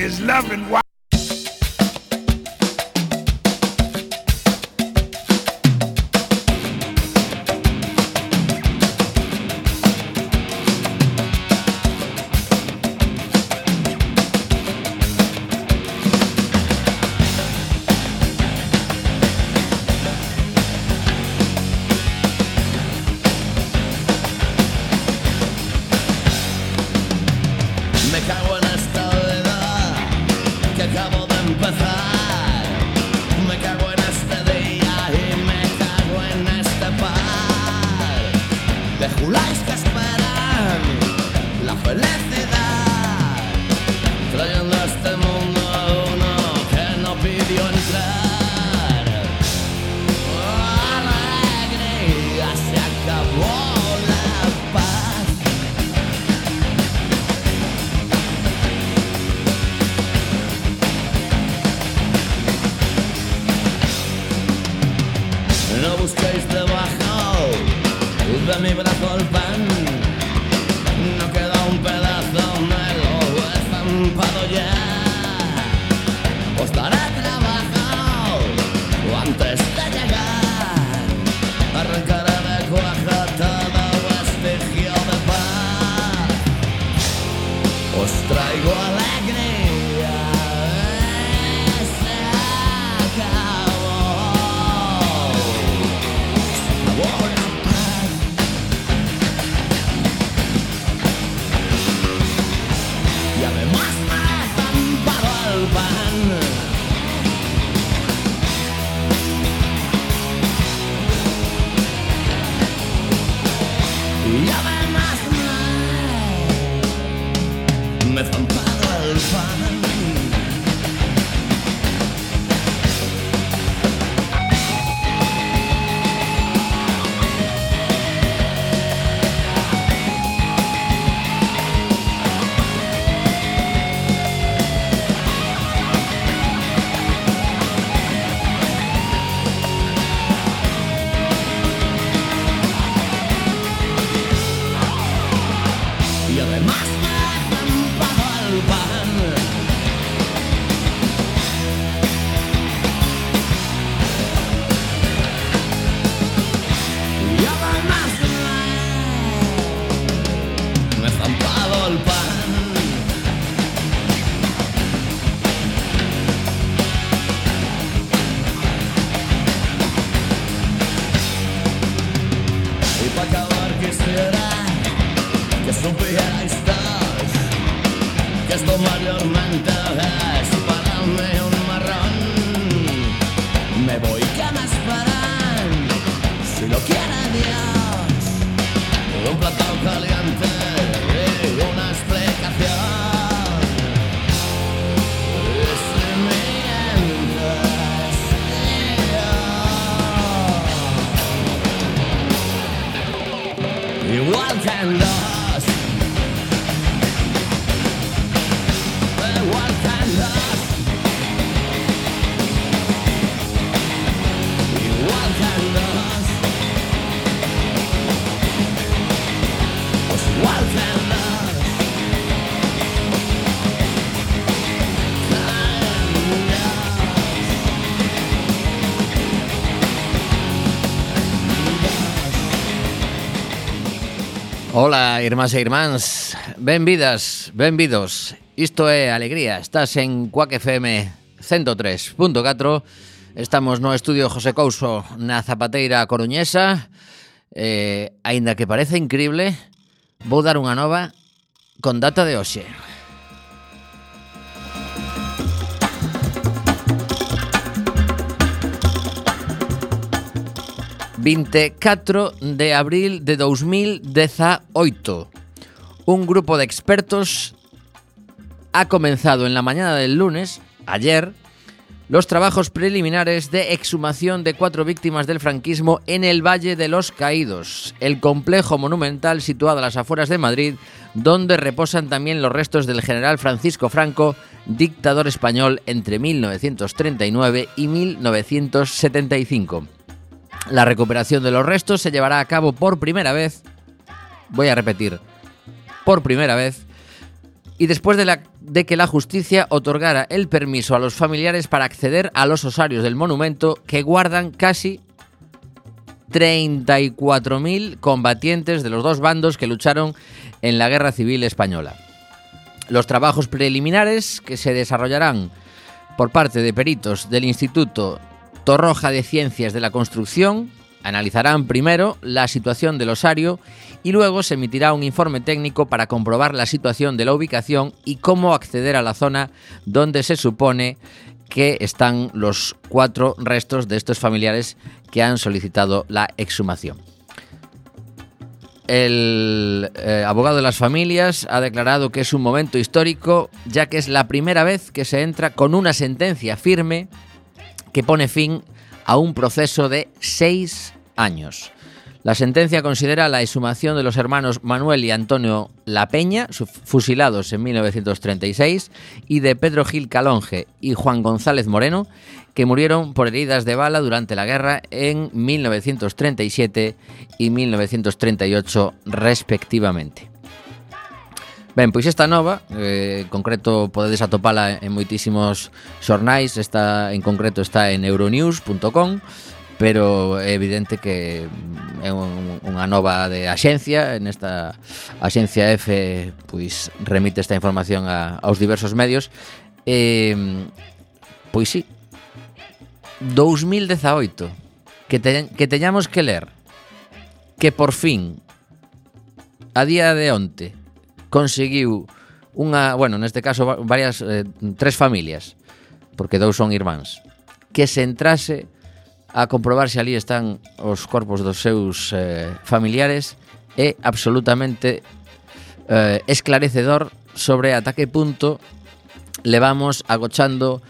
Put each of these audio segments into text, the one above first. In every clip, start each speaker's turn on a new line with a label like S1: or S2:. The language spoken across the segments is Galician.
S1: is loving
S2: 없네
S3: Ola, irmás e irmáns, benvidas, benvidos. Isto é Alegría, estás en Cuac FM 103.4. Estamos no estudio José Couso na Zapateira Coruñesa. Eh, aínda que parece increíble, vou dar unha nova con data de hoxe. ...24 de abril de 2018... Un grupo de expertos ha comenzado en la mañana del lunes, ayer, los trabajos preliminares de exhumación de cuatro víctimas del franquismo en el Valle de los Caídos, el complejo monumental situado a las afueras de Madrid, donde reposan también los restos del general Francisco Franco, dictador español entre 1939 y 1975. La recuperación de los restos se llevará a cabo por primera vez, voy a repetir, por primera vez, y después de, la- de que la justicia otorgara el permiso a los familiares para acceder a los osarios del monumento que guardan casi 34.000 combatientes de los dos bandos que lucharon en la Guerra Civil Española. Los trabajos preliminares que se desarrollarán por parte de peritos del Instituto Torroja de Ciencias de la Construcción analizarán primero la situación del osario y luego se emitirá un informe técnico para comprobar la situación de la ubicación y cómo acceder a la zona donde se supone que están los cuatro restos de estos familiares que han solicitado la exhumación. El eh, abogado de las familias ha declarado que es un momento histórico, ya que es la primera vez que se entra con una sentencia firme que pone fin a un proceso de seis años. La sentencia considera la exhumación de los hermanos Manuel y Antonio La Peña, fusilados en 1936, y de Pedro Gil Calonge y Juan González Moreno, que murieron por heridas de bala durante la guerra en 1937 y 1938 respectivamente. Ben, pois esta nova, eh, en concreto podedes atopala en moitísimos xornais, está en concreto está en euronews.com, pero é evidente que é un, unha nova de axencia, en esta axencia F pois remite esta información a, aos diversos medios. Eh, pois sí, 2018, que, te, que teñamos que ler que por fin, a día de onte, conseguiu unha, bueno, neste caso varias eh, tres familias, porque dous son irmáns, que se entrase a comprobar se ali están os corpos dos seus eh, familiares é absolutamente eh, esclarecedor sobre ata que punto levamos agochando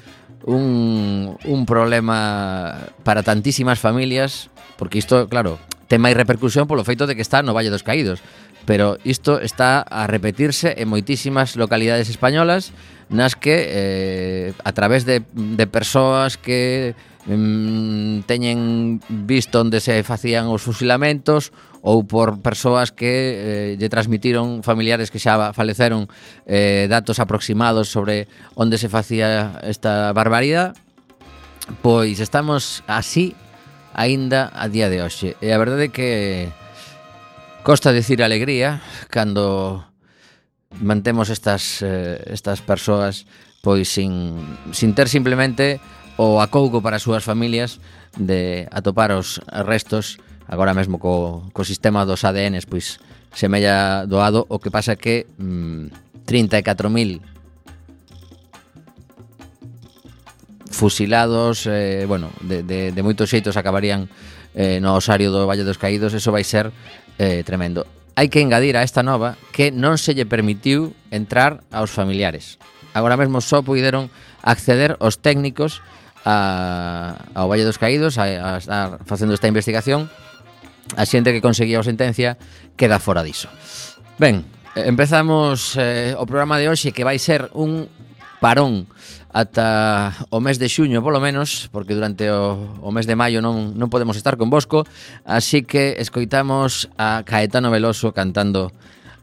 S3: un, un problema para tantísimas familias, porque isto, claro, ten máis repercusión polo feito de que está no Valle dos Caídos pero isto está a repetirse en moitísimas localidades españolas nas que eh, a través de, de persoas que mm, teñen visto onde se facían os fusilamentos ou por persoas que eh, lle transmitiron familiares que xa faleceron eh, datos aproximados sobre onde se facía esta barbaridade pois estamos así aínda a día de hoxe. E a verdade é que Costa dicir alegría cando mantemos estas eh, estas persoas pois sin sin ter simplemente o acougo para as súas familias de atopar os restos agora mesmo co, co sistema dos ADNs pois semella doado o que pasa que mm, 34.000 fusilados eh, bueno, de, de, de moitos xeitos acabarían eh, no osario do Valle dos Caídos. Eso vai ser eh, tremendo. Hai que engadir a esta nova que non se lle permitiu entrar aos familiares. Agora mesmo só puideron acceder os técnicos a, ao Valle dos Caídos a, a estar facendo esta investigación a xente que conseguía a sentencia queda fora diso. Ben, empezamos eh, o programa de hoxe que vai ser un parón ata o mes de xuño polo menos, porque durante o, o mes de maio non, non podemos estar con Bosco, así que escoitamos a Caetano Veloso cantando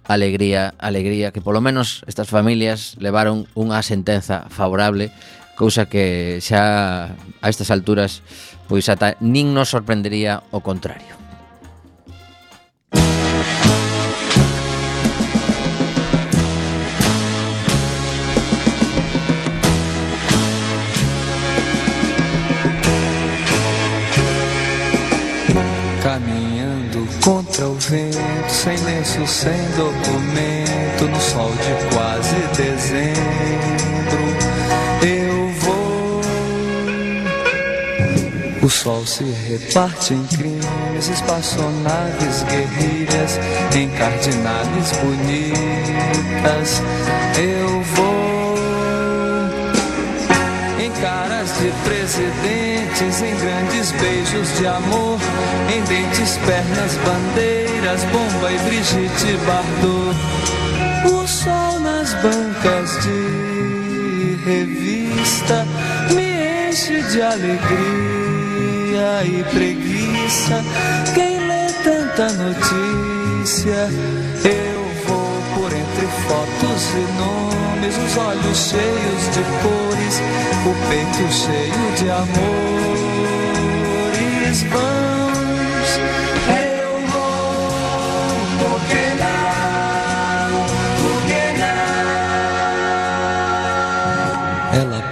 S3: Alegría, Alegría, que polo menos estas familias levaron unha sentenza favorable, cousa que xa a estas alturas pois ata nin nos sorprendería o contrario.
S1: Sem documento, no sol de quase dezembro, eu vou. O sol se reparte em crimes, espaçonaves, guerrilhas, encardinales bonitas, eu vou. Em caras de presidentes, em grandes beijos de amor, em dentes, pernas, bandeiras, bomba e Brigitte Bardot. O sol nas bancas de revista me enche de alegria e preguiça. Quem lê tanta notícia, eu vou por entre fotos e nomes, os olhos cheios de cores, o peito cheio de amores.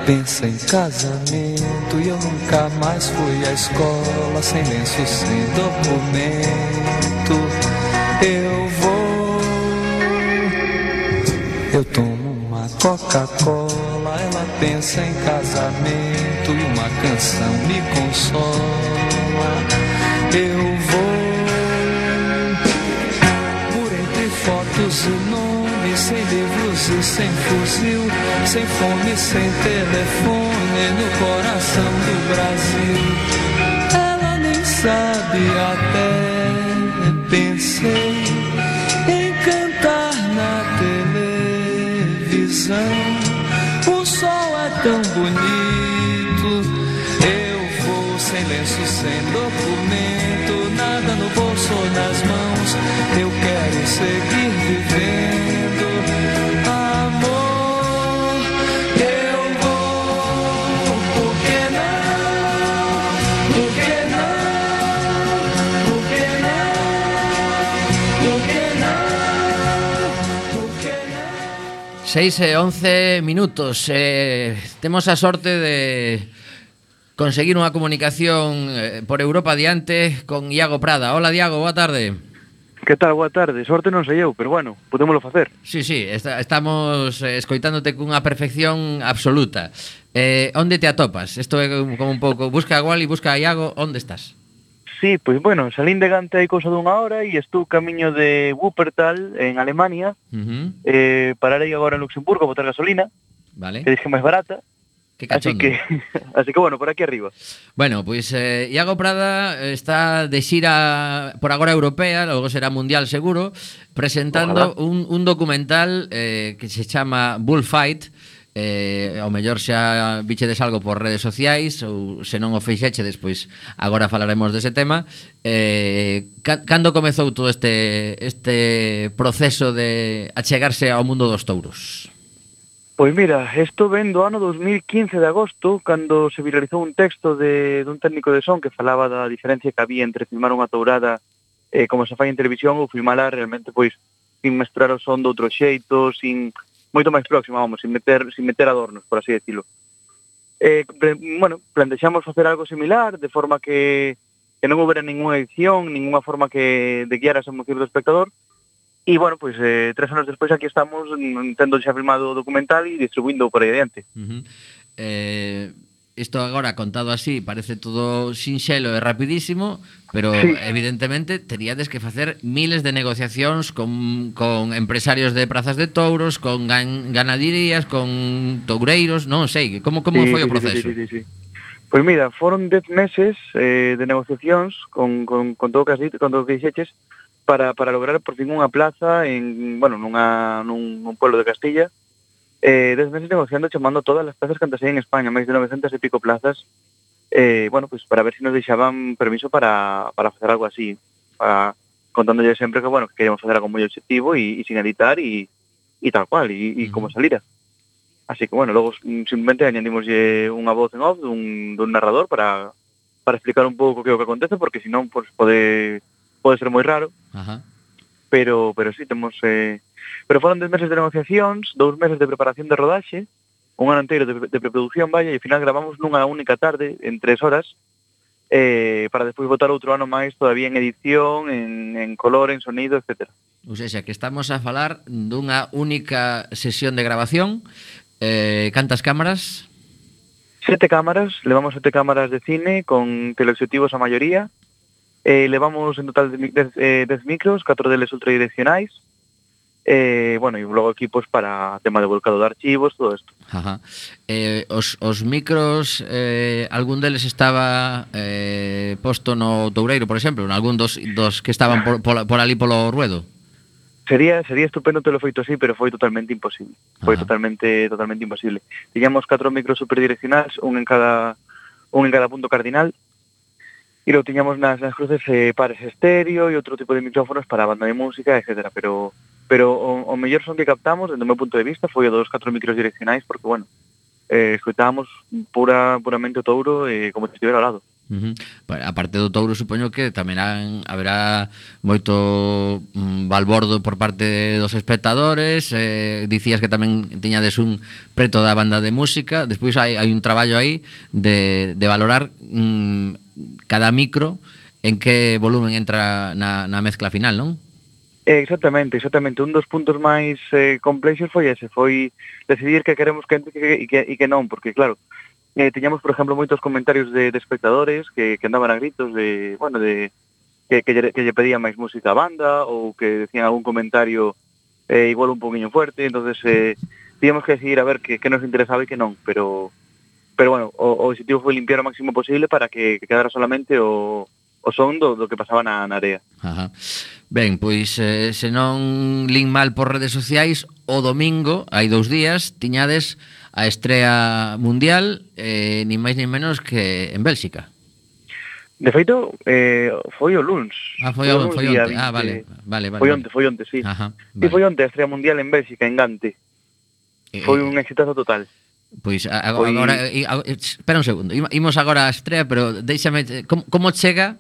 S1: Pensa em casamento e eu nunca mais fui à escola sem lenço, sem documento. Eu vou. Eu tomo uma Coca-Cola, ela pensa em casamento e uma canção me consola. Eu vou por entre fotos e nomes, sem livros e sem fuzil, sem fome, sem telefone, no coração do Brasil. Ela nem sabe até pensei em cantar na televisão. O sol é tão bonito. Eu vou sem lenço, sem documento, nada no bolso ou nas mãos. Eu quero seguir
S3: 6 e 11 minutos. Eh, Temos a sorte de conseguir unha comunicación eh, por Europa diante con Iago Prada. Hola Diago, boa tarde.
S4: Que tal, boa tarde, sorte non sei eu, pero bueno, podémoslo facer.
S3: Sí, sí, está, estamos eh, escoitándote cunha perfección absoluta. Eh, Onde te atopas? Isto é como un pouco, busca a Wally, busca a Iago, onde estás?
S4: Sí, pois bueno, salín de Gante hai cousa dunha hora e estou camiño de Wuppertal, en Alemania.
S3: Uh -huh.
S4: Eh, pararei agora en Luxemburgo a botar gasolina,
S3: Vale,
S4: que dije máis barata.
S3: que
S4: Así que, así que bueno, por aquí arriba.
S3: Bueno, pois eh, Iago Prada está de xira por agora europea, logo será mundial seguro, presentando
S4: Ojalá.
S3: un, un documental eh, que se chama Bullfight, eh, ao mellor xa bichedes algo por redes sociais ou se non o fixechedes, despois agora falaremos dese tema. Eh, ca cando comezou todo este este proceso de achegarse ao mundo dos touros?
S4: Pois mira, isto ven do ano 2015 de agosto, cando se viralizou un texto de dun técnico de son que falaba da diferencia que había entre filmar unha tourada eh, como se fai en televisión ou filmala realmente pois sin mestrar o son de outro xeito, sin moito máis próxima, vamos, sin meter, sin meter adornos, por así decirlo. Eh, pre, bueno, plantexamos facer algo similar, de forma que, que non houbera ninguna edición, ninguna forma que de guiar a esa emoción do espectador, E, bueno, pois, pues, eh, tres anos despois aquí estamos tendo xa filmado o documental e distribuindo por aí adiante.
S3: Uh -huh. eh, isto agora contado así parece todo sinxelo e rapidísimo, pero
S4: sí.
S3: evidentemente teríades que facer miles de negociacións con, con empresarios de prazas de touros, con gan, ganaderías, con toureiros, non sei, como como
S4: sí,
S3: foi o proceso?
S4: Sí, sí, sí, sí. Pois pues mira, foron 10 meses eh, de negociacións con, con, con todo o que, dito, con todo que dixeches para, para lograr por fin unha plaza en, bueno, nunha, nun, nun pueblo de Castilla, Eh, meses negociando chamando todas as plazas cantas hai en España, máis de 900 e pico plazas, eh, bueno, pues para ver se si nos deixaban permiso para, para facer algo así, ah, para, contándolle sempre que, bueno, que queríamos facer algo moi objetivo e, e sin editar e, e tal cual, e, e como salira. Así que, bueno, logo mm, simplemente añadimos eh, unha voz en off dun, dun narrador para, para explicar un pouco que é o que acontece, porque senón pues, pode, pode ser moi raro.
S3: Ajá
S4: pero pero sí temos eh, pero foron 10 meses de negociacións, dous meses de preparación de rodaxe, un ano inteiro de, de preproducción, vaya, e ao final gravamos nunha única tarde en tres horas eh, para despois votar outro ano máis todavía en edición, en, en color, en sonido, etcétera.
S3: Ou seja, que estamos a falar dunha única sesión de grabación. Eh, cantas cámaras?
S4: Sete cámaras, levamos sete cámaras de cine con teleobxectivos a maioría, Eh, levamos en total 10 eh, micros, 4 deles ultradireccionais, eh, bueno, e logo equipos para tema de volcado de archivos, todo isto.
S3: Ajá. Eh, os, os micros, eh, algún deles estaba eh, posto no Toureiro, por exemplo, en algún dos, dos que estaban por, por, por ali polo ruedo?
S4: Sería sería estupendo telo feito así, pero foi totalmente imposible. Foi
S3: Ajá.
S4: totalmente totalmente imposible. Tiñamos catro micros superdireccionais, un en cada un en cada punto cardinal, e lo tiñamos nas, nas cruces eh, pares estéreo e outro tipo de micrófonos para a banda de música, etcétera, pero pero o, o mellor son que captamos, dentro do meu punto de vista, foi o dos catro micros direccionais, porque, bueno, eh, escutábamos pura, puramente o touro eh, como se estivera ao lado.
S3: Uh -huh. A parte do Touro supoño que tamén han, haberá moito mm, balbordo por parte dos espectadores eh, Dicías que tamén tiñades un preto da banda de música Despois hai, hai un traballo aí de, de valorar mm, cada micro En que volumen entra na, na mezcla final, non?
S4: Exactamente, exactamente. Un dos puntos máis eh, complexos foi ese, foi decidir que queremos que entre e que, e que, e que non, porque claro, eh, tiñamos, por exemplo, moitos comentarios de, de espectadores que, que andaban a gritos de, bueno, de que, que, lle, que lle pedían máis música a banda ou que decían algún comentario eh, igual un poquinho fuerte, entonces eh, tiñamos que decidir a ver que, que nos interesaba e que non, pero pero bueno, o, o objetivo foi limpiar o máximo posible para que, que quedara solamente o, o son do, do que pasaba na, na área.
S3: Ajá. Ben, pois eh, se non lin mal por redes sociais, o domingo, hai dous días, tiñades a estrea mundial, eh, ni máis ni menos que en Bélxica.
S4: De feito, eh, foi o luns.
S3: Ah, foi, o, foi onte. Ah, vale, vale, vale.
S4: Foi onte, foi onte, sí.
S3: Ajá,
S4: vale. Sí, foi onte a estrea mundial en Bélxica, en Gante.
S3: Eh,
S4: foi eh, un exitazo total.
S3: Pois agora, foi... agora espera un segundo. Imos agora a estrea, pero déixame eh, como, como chega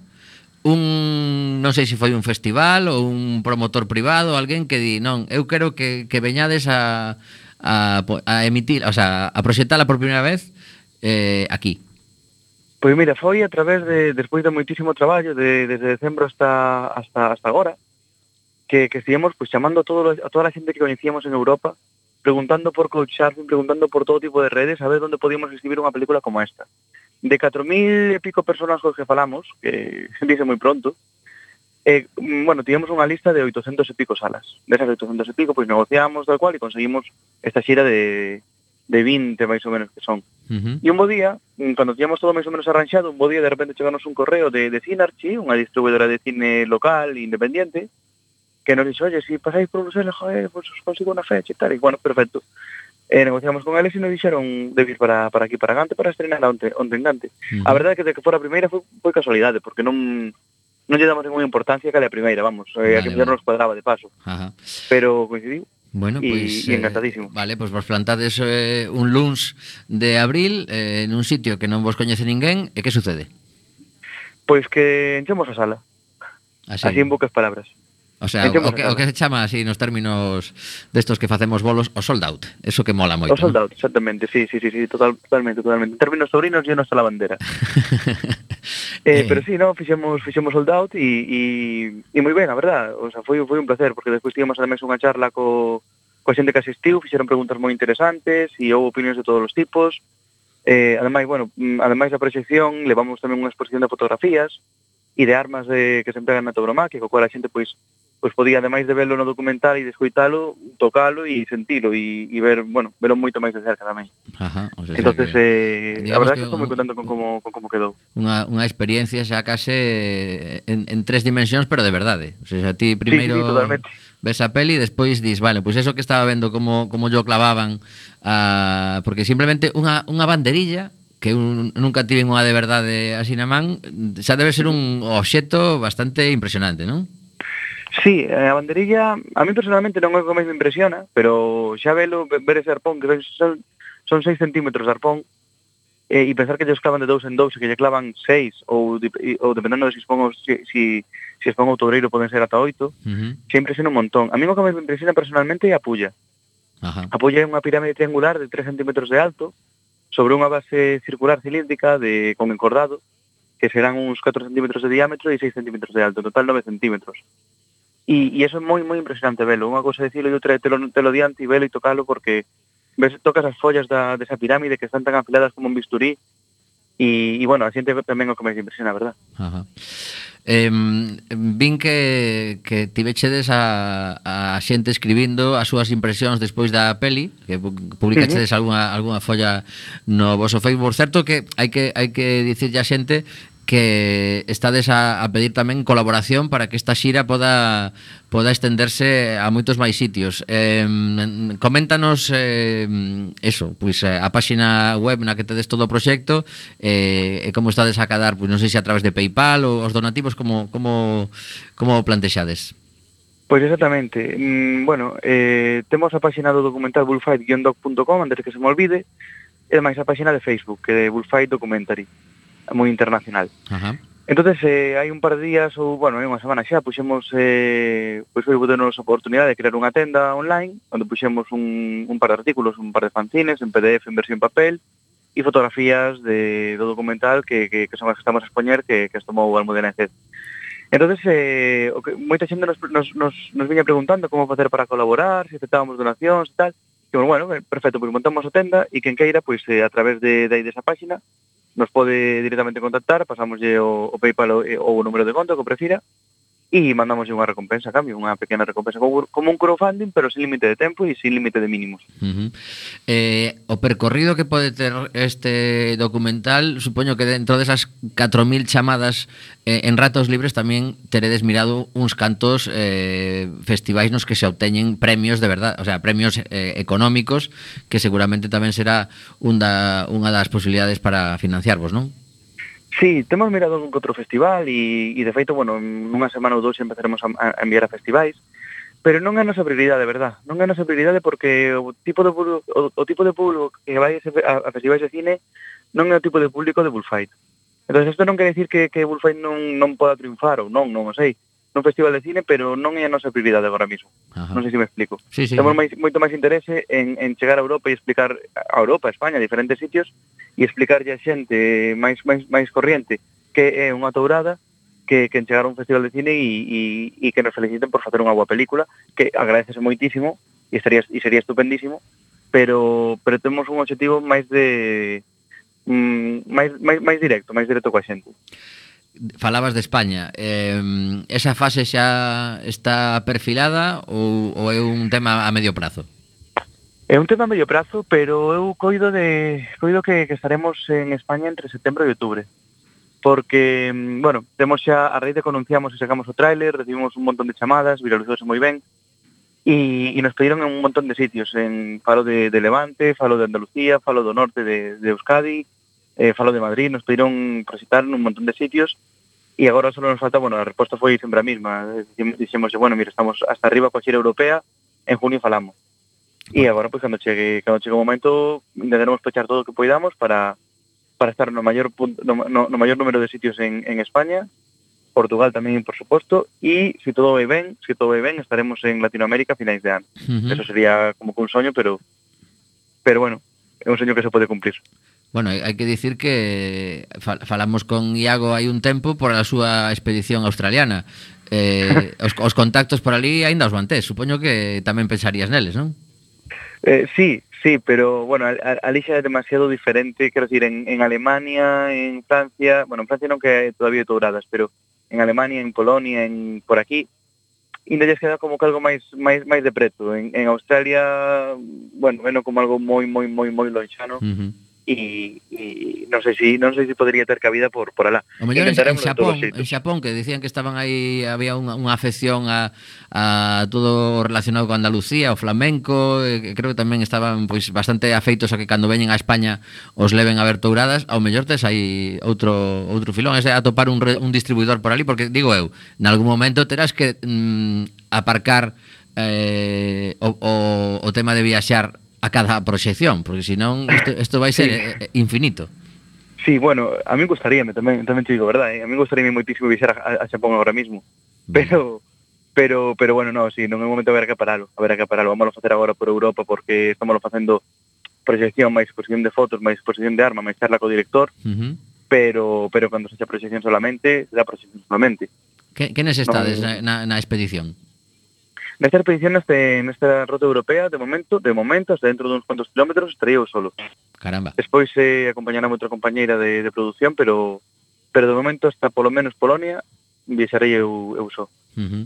S3: un non sei se foi un festival ou un promotor privado, alguén que di, non, eu quero que, que veñades a, a, a emitir, o sea, a proxectala por primeira vez eh, aquí?
S4: Pois mira, foi a través de despois de moitísimo traballo de, desde decembro hasta hasta hasta agora que que estivemos pues, chamando a todo a toda a xente que coñecíamos en Europa, preguntando por couchsurfing, preguntando por todo tipo de redes, a ver onde podíamos escribir unha película como esta. De 4000 e pico personas cos que falamos, que se dice moi pronto, eh, bueno, tivemos unha lista de 800 e pico salas. Desas 800 e pico, pois negociamos tal cual e conseguimos esta xira de, de 20 máis ou menos que son.
S3: Uh -huh.
S4: E un bo día, mm, cando tiñamos todo máis ou menos arranxado, un bo día de repente cheganos un correo de, de Cinarchi, unha distribuidora de cine local, independiente, que nos dixo, oye, si pasáis por Bruselas, joder, pues os consigo unha fecha e tal, e bueno, perfecto. Eh, negociamos con eles e nos dixeron de vir para, para aquí, para Gante, para estrenar onte, onte en Gante. Uh -huh. A verdade é que de que fora a primeira foi, foi casualidade, porque non non lle damos ninguna importancia que a primeira, vamos, vale, eh, a que vale. nos cuadraba de paso.
S3: Ajá.
S4: Pero coincidiu.
S3: Bueno,
S4: y,
S3: pues,
S4: y eh, encantadísimo.
S3: Eh, vale, pois pues vos plantades eh, un luns de abril eh, un sitio que non vos coñece ninguén, e que sucede?
S4: Pois pues que enchemos a sala.
S3: Así,
S4: Así en poucas palabras.
S3: O sea, o que, o que se chama así nos términos destos que facemos bolos, o sold out. Eso que mola moito.
S4: O sold out, ¿no? exactamente, sí, sí, sí, sí total, totalmente, totalmente. En términos sobrinos, yo no está la bandera. Eh, eh. Pero sí, no, fixemos, fixemos sold out e, e, e moi ben, a verdad. O sea, foi, foi un placer, porque despois tivemos ademais unha charla co, coa xente que asistiu, fixeron preguntas moi interesantes e houve opinións de todos os tipos. Eh, ademais, bueno, mm, ademais da proxección, levamos tamén unha exposición de fotografías e de armas de, que se empregan na tobromaquia, co cual a xente pois pois podía, ademais de velo no documental e de escoitalo, tocalo e sentilo e, e ver, bueno, velo moito máis de cerca tamén.
S3: Ajá, o sea,
S4: Entonces,
S3: que,
S4: eh, a verdade que, que estou moi contento con como, con como quedou.
S3: Unha, unha experiencia xa case eh, en, en tres dimensións, pero de verdade. O sea, ti primeiro...
S4: Sí, sí, totalmente
S3: ves a peli e despois dis, vale, pois pues eso que estaba vendo como, como yo clavaban a, porque simplemente unha, unha banderilla que un, nunca tiven unha de verdade así na man, xa debe ser un obxecto bastante impresionante, non?
S4: Sí, a banderilla a mí personalmente non é o que máis me impresiona, pero xa velo, ver ese arpón, que son, son 6 centímetros de arpón, eh, e, e pensar que lles clavan de dous en dous e que lle clavan 6 ou, ou dependendo de se si expón, si, si, si expón o toureiro poden ser ata 8 uh
S3: -huh.
S4: xa impresiona un montón. A mí o que máis me impresiona personalmente é a pulla.
S3: Ajá.
S4: A pulla é unha pirámide triangular de 3 centímetros de alto sobre unha base circular cilíndrica de, con encordado que serán uns 4 centímetros de diámetro e 6 centímetros de alto, en total 9 centímetros. E, e eso é moi moi impresionante velo. Unha cousa dicilo e outra é telo, telo diante e velo e tocalo porque ves, tocas as follas da, desa pirámide que están tan afiladas como un bisturí e, e bueno, a xente tamén o que máis impresiona, verdad?
S3: Ajá. Eh, vin que, que tivechedes a, a xente escribindo as súas impresións despois da peli que publicachedes uh -huh. alguna, alguna folla no vosso Facebook certo que hai que hai que dicirlle a xente que estades a, a pedir tamén colaboración para que esta xira poda poda estenderse a moitos máis sitios. Eh, coméntanos eh, eso, pois eh, a páxina web na que tedes todo o proxecto eh, e como estades a cadar, pois non sei se a través de PayPal ou os donativos como como como plantexades.
S4: Pois exactamente. Mm, bueno, eh, temos a páxina do documental bullfight-doc.com antes que se me olvide, e máis a páxina de Facebook, que é Bullfight Documentary moi internacional.
S3: Ajá.
S4: Entonces, eh, hai un par de días ou, bueno, hai unha semana xa, puxemos eh, pois foi botenos oportunidade de crear unha tenda online, onde puxemos un, un par de artículos, un par de fanzines en PDF, en versión papel, e fotografías de, do documental que, que, que son as que estamos a expoñer que, que tomou Almudena Cez. Entonces, eh, o que, moita xente nos, nos, nos, nos viña preguntando como facer para colaborar, se aceptábamos donacións e tal, que, bueno, eh, perfecto, pois montamos a tenda e quen queira, pois, eh, a través de, de, desa páxina, nos pode directamente contactar, pasámoslle o, o PayPal ou o número de conta que prefira e mandamos unha recompensa a cambio, unha pequena recompensa como un crowdfunding, pero sin límite de tempo e sin límite de mínimos.
S3: Uh -huh. eh, o percorrido que pode ter este documental, supoño que dentro desas 4.000 chamadas eh, en ratos libres tamén teredes mirado uns cantos eh, festivais nos que se obteñen premios de verdad, o sea, premios eh, económicos, que seguramente tamén será un da, unha das posibilidades para financiarvos, non?
S4: Sí, temos mirado algún outro festival e, e de feito, bueno, nunha semana ou dous empezaremos a, a enviar a festivais, pero non é a nosa prioridade, de verdad? Non é a nosa prioridade porque o tipo de público, o, o tipo de público que vai a, a festivais de cine non é o tipo de público de Bullfight. Entón, isto non quer dicir que, que Bullfight non, non poda triunfar ou non, non o sei, no Festival de Cine, pero non é a nosa prioridade agora mesmo.
S3: Ajá.
S4: Non sei se me explico.
S3: Sí, sí,
S4: Temos máis, moito máis interese en, en chegar a Europa e explicar a Europa, a España, a diferentes sitios, e explicarlle a xente máis, máis, máis corriente que é unha tourada, que, que en chegar a un festival de cine e, e, e que nos feliciten por facer unha boa película, que agradecese moitísimo e, estaría, e sería estupendísimo, pero, pero temos un objetivo máis de... Mm, máis, máis, máis directo, máis directo coa xente
S3: falabas de España eh, esa fase xa está perfilada ou, ou é un tema a medio prazo?
S4: É un tema a medio prazo, pero eu coido de coido que, que estaremos en España entre setembro e outubro. Porque, bueno, temos xa a raíz de que anunciamos e sacamos o tráiler, recibimos un montón de chamadas, viralizouse moi ben, e, e nos pediron en un montón de sitios, en falo de, de Levante, falo de Andalucía, falo do norte de, de Euskadi, eh, falo de Madrid, nos pediron recitar nun montón de sitios e agora só nos falta, bueno, a resposta foi sempre a mesma. Dixemos, bueno, mira, estamos hasta arriba coa xera europea, en junio falamos. E agora, pois, pues, cando chegue, cando chegue o momento, intentaremos pechar todo o que poidamos para, para estar no maior, punto, no, no, no maior número de sitios en, en España, Portugal tamén, por suposto, e se todo vai ben, se todo vai ben, estaremos en Latinoamérica a finais de ano.
S3: Uh -huh.
S4: Eso sería como que un soño, pero pero bueno, é un soño que se pode cumplir.
S3: Bueno, hai que dicir que falamos con Iago hai un tempo por a súa expedición australiana. Eh, os, os contactos por ali aínda os mantés, supoño que tamén pensarías neles, non?
S4: Eh, sí, sí, pero bueno, ali xa é demasiado diferente, quero decir, en, en Alemania, en Francia, bueno, en Francia non que todavía touradas, pero en Alemania, en Polonia, en por aquí, ainda lles queda como que algo máis máis máis de preto. En, en Australia, bueno, bueno, como algo moi moi moi moi lonxano.
S3: Uh -huh
S4: e, e non sei se si, non sei se si ter cabida por por alá.
S3: O mellor en, en Xapón, en Xapón que dicían que estaban aí había unha, unha afección a, a todo relacionado con Andalucía, o flamenco, e, creo que tamén estaban pois bastante afeitos a que cando veñen a España os leven a ver touradas, ao mellor tes aí outro outro filón, ese a topar un, un distribuidor por ali porque digo eu, en algún momento terás que mm, aparcar eh, o, o, o tema de viaxar a cada proxección, porque senón isto, isto vai ser sí. Eh, eh, infinito.
S4: Sí, bueno, a min gustaríame tamén, tamén te digo, verdade, eh? a min gustaríame moitísimo visar a, a Xapón agora mismo, pero pero pero bueno, no, si sí, non é un momento haber que paralo, haber que paralo, vamos a facer agora por Europa porque estamos facendo proxección, máis exposición de fotos, máis exposición de arma, máis charla co director,
S3: uh -huh.
S4: pero pero cando se xa proxección solamente, será proxección solamente.
S3: Que, quenes estades no, na, na expedición?
S4: Nesta expedición neste, nesta ruta europea, de momento, de momento, hasta dentro de uns cuantos kilómetros, estaría eu solo.
S3: Caramba.
S4: Despois eh, acompañará outra compañeira de, de produción, pero pero de momento hasta polo menos Polonia viaxarei eu, eu só.
S3: Uh -huh.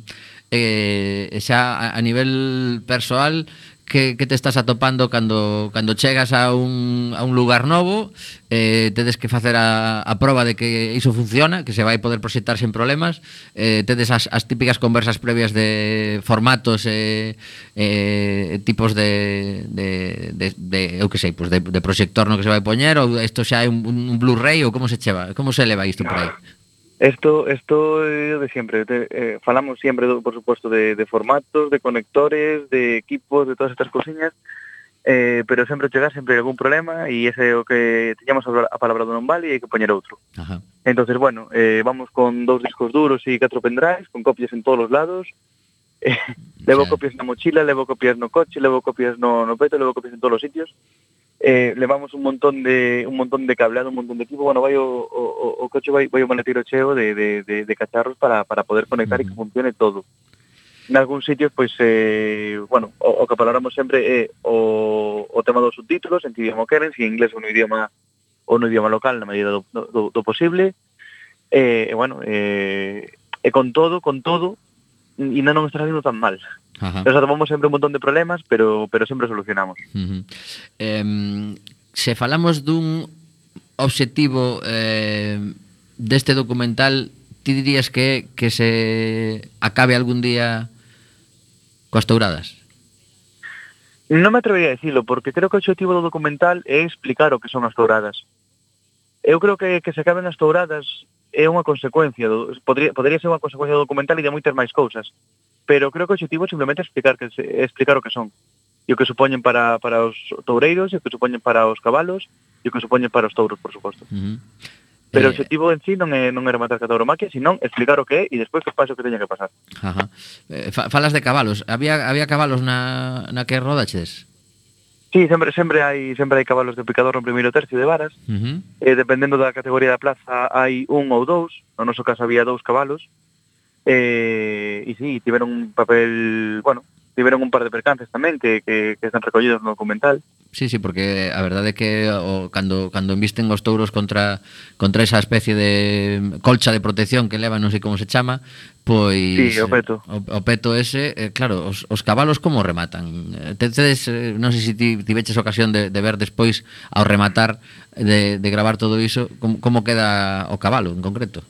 S3: eh, xa a, a nivel persoal, que, que te estás atopando cando, cando chegas a un, a un lugar novo eh, tedes que facer a, a prova de que iso funciona, que se vai poder proxectar sen problemas, eh, tedes as, as típicas conversas previas de formatos e eh, eh, tipos de, de, de, de eu que sei, pues de, de proxector no que se vai poñer ou isto xa é un, un Blu-ray ou como se cheva, como se leva isto por aí?
S4: Esto, esto de siempre. De, eh, falamos siempre, do, por supuesto, de, de formatos, de conectores, de equipos, de todas estas cosillas, eh, pero sempre chegar sempre algún problema e ese é o que teñamos a, palabra do non vale e hai que poñer outro.
S3: Ajá.
S4: Entonces, bueno, eh, vamos con dous discos duros e catro pendrives, con copias en todos os lados. Eh, levo
S3: Claro.
S4: copias na mochila, levo copias no coche, levo copias no, no peto, levo copias en todos os sitios. eh, levamos un montón de un montón de cableado, un montón de equipo, bueno, vai o, o, o coche vai, vai o maletero cheo de, de, de, de cacharros para, para poder conectar uh -huh. e que funcione todo. En algún sitio, pois, eh, bueno, o, o que valoramos sempre é eh, o, o tema dos subtítulos, en que idioma queren, si en inglés ou no idioma ou no idioma local, na medida do, do, do posible. E, eh, bueno, eh, e con todo, con todo, e non está saindo tan mal.
S3: Ajá.
S4: Nos atopamos sempre un montón de problemas, pero pero sempre solucionamos.
S3: Uh -huh. eh, se falamos dun obxectivo eh, deste documental, ti dirías que, que se acabe algún día coas touradas?
S4: Non me atrevería a dicilo, porque creo que o objetivo do documental é explicar o que son as touradas. Eu creo que que se acaben as touradas é unha consecuencia, do, podría, podría ser unha consecuencia do documental e de moitas máis cousas pero creo que o objetivo simplemente é explicar, que, explicar o que son e o que supoñen para, para os toureiros e o que supoñen para os cabalos e o que supoñen para os touros, por suposto.
S3: Uh -huh.
S4: Pero
S3: eh...
S4: o objetivo en sí non é non é matar a tauromaquia, senón explicar o que é e despois que pase o que teña que pasar.
S3: Ajá. Eh, fa, falas de cabalos. Había había cabalos na, na que rodaches?
S4: Sí, sempre sempre hai sempre hai cabalos de picador no primeiro tercio de varas.
S3: Uh -huh.
S4: eh, dependendo da categoría da plaza hai un ou dous. No noso caso había dous cabalos eh, e sí, tiveron un papel, bueno, tiveron un par de percances tamén que, que, que están recollidos no documental.
S3: Sí, sí, porque a verdade é que o, cando, cando embisten os touros contra, contra esa especie de colcha de protección que leva, non sei como se chama, pois...
S4: Sí, o peto.
S3: O, eh, o peto ese, eh, claro, os, os cabalos como rematan? Tedes, non sei se ti, tiveches ocasión de, de ver despois ao rematar de, de gravar todo iso, como, como queda o cabalo en concreto?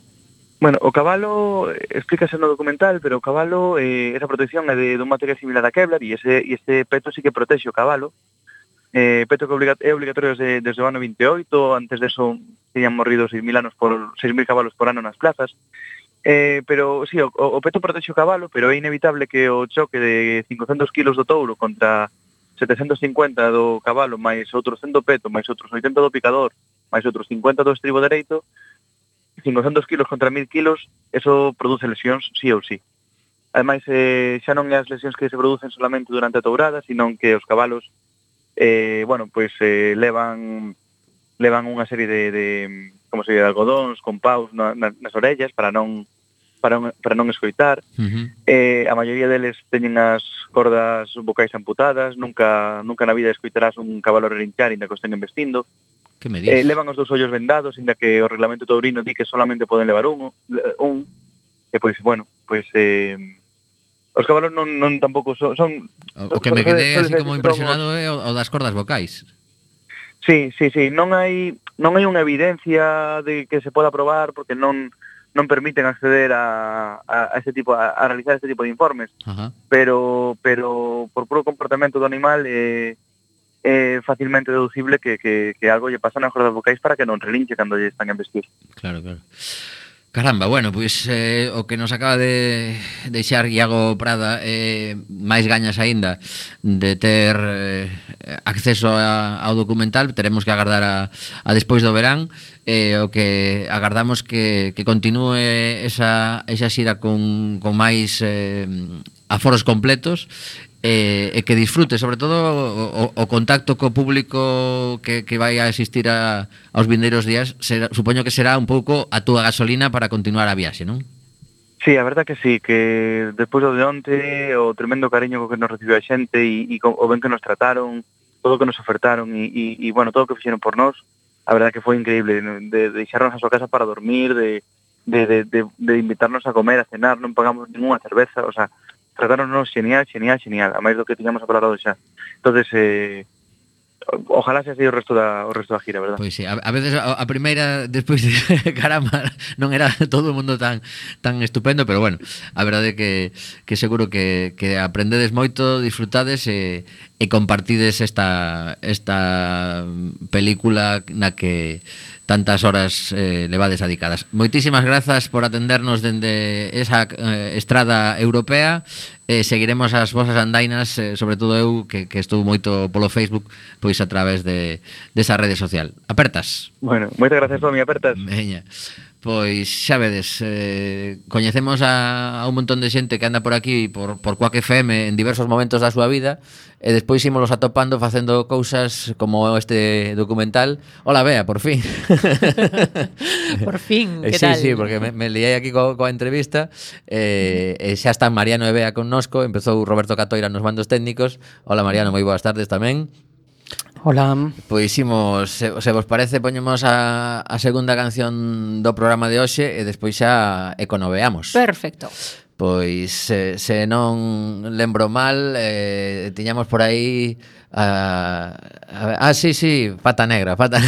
S4: Bueno, o cabalo explícase no documental, pero o cabalo eh, esa protección é de, dun material similar a Kevlar e ese e este peto sí que protexe o cabalo. Eh, peto que obliga, é obligatorio desde, desde o ano 28, antes de eso tenían morrido 6.000 anos por 6.000 cabalos por ano nas plazas. Eh, pero sí, o, o peto protexe o cabalo, pero é inevitable que o choque de 500 kilos do touro contra 750 do cabalo máis outros 100 do peto, máis outros 80 do picador, máis outros 50 do estribo dereito, 500 kilos contra 1000 kilos, eso produce lesións sí ou sí. Ademais, eh, xa non é as lesións que se producen solamente durante a tourada, senón que os cabalos, eh, bueno, pois eh, levan levan unha serie de, de como se di, de algodóns con paus na, na, nas orellas para non para, non, para non escoitar.
S3: Uh -huh.
S4: Eh, a maioría deles teñen as cordas vocais amputadas, nunca nunca na vida escoitarás un cabalo relinchar, ainda que o estén vestindo.
S3: Que me
S4: eh,
S3: dices?
S4: Eh, levan os dous ollos vendados, inda que o reglamento taurino di que solamente poden levar un, un e pois, bueno, pois... Eh, os cabalos non, non tampouco son, son...
S3: O que me quedé así como impresionado é eh, o das cordas vocais.
S4: Sí, sí, sí, non hai non hai unha evidencia de que se poda probar porque non non permiten acceder a, a, a ese tipo a, a realizar este tipo de informes.
S3: Ajá.
S4: Pero pero por puro comportamento do animal eh é facilmente deducible que, que, que algo lle pasa na corda vocais para que non relinche cando lle están en investir.
S3: Claro, claro. Caramba, bueno, pois eh, o que nos acaba de deixar Iago Prada eh, máis gañas aínda de ter eh, acceso a, ao documental teremos que agardar a, a despois do verán eh, o que agardamos que, que continúe esa, esa xira con, con máis eh, aforos completos e, e que disfrute, sobre todo o, o contacto co público que, que vai a existir a, aos vindeiros días, será, supoño que será un pouco a túa gasolina para continuar a viaxe, non?
S4: Sí, a verdad que sí, que despois do de onte o tremendo cariño co que nos recibiu a xente e, e o ben que nos trataron, todo o que nos ofertaron e, e, e bueno, todo o que fixeron por nós, a verdad que foi increíble, de, de deixarnos a súa casa para dormir, de, de, de, de, de invitarnos a comer, a cenar, non pagamos ninguna cerveza, o sea, tratáronos genial, genial, genial, a máis do que tiñamos acordado xa. Entonces, eh, ojalá se así o resto da o resto da gira, verdad?
S3: Pois sí, a, a veces a, a primeira despois de caramba, non era todo o mundo tan tan estupendo, pero bueno, a verdade é que que seguro que que aprendedes moito, disfrutades e e compartides esta esta mm, película na que tantas horas eh, levades adicadas. Moitísimas grazas por atendernos dende esa eh, estrada europea. Eh, seguiremos as vosas andainas, eh, sobre todo eu, que, que estou moito polo Facebook, pois a través de, desa esa rede social. Apertas.
S4: Bueno, moitas gracias, Tomi, apertas.
S3: Veña pois xa vedes, eh, coñecemos a, a un montón de xente que anda por aquí por, por Quack FM en diversos momentos da súa vida e despois ímolos atopando facendo cousas como este documental. Hola, Bea, por fin.
S5: por fin,
S3: eh,
S5: que
S3: sí,
S5: tal?
S3: Sí, porque me, me liei aquí co, coa entrevista eh, e xa están Mariano e Bea connosco, empezou Roberto Catoira nos mandos técnicos. Hola, Mariano, moi boas tardes tamén.
S5: Hola.
S3: Pois imos, se, se vos parece, poñemos a, a segunda canción do programa de hoxe e despois xa econoveamos.
S5: Perfecto.
S3: Pois se, se non lembro mal, eh, tiñamos por aí a, a, ah, sí, sí, pata negra, pata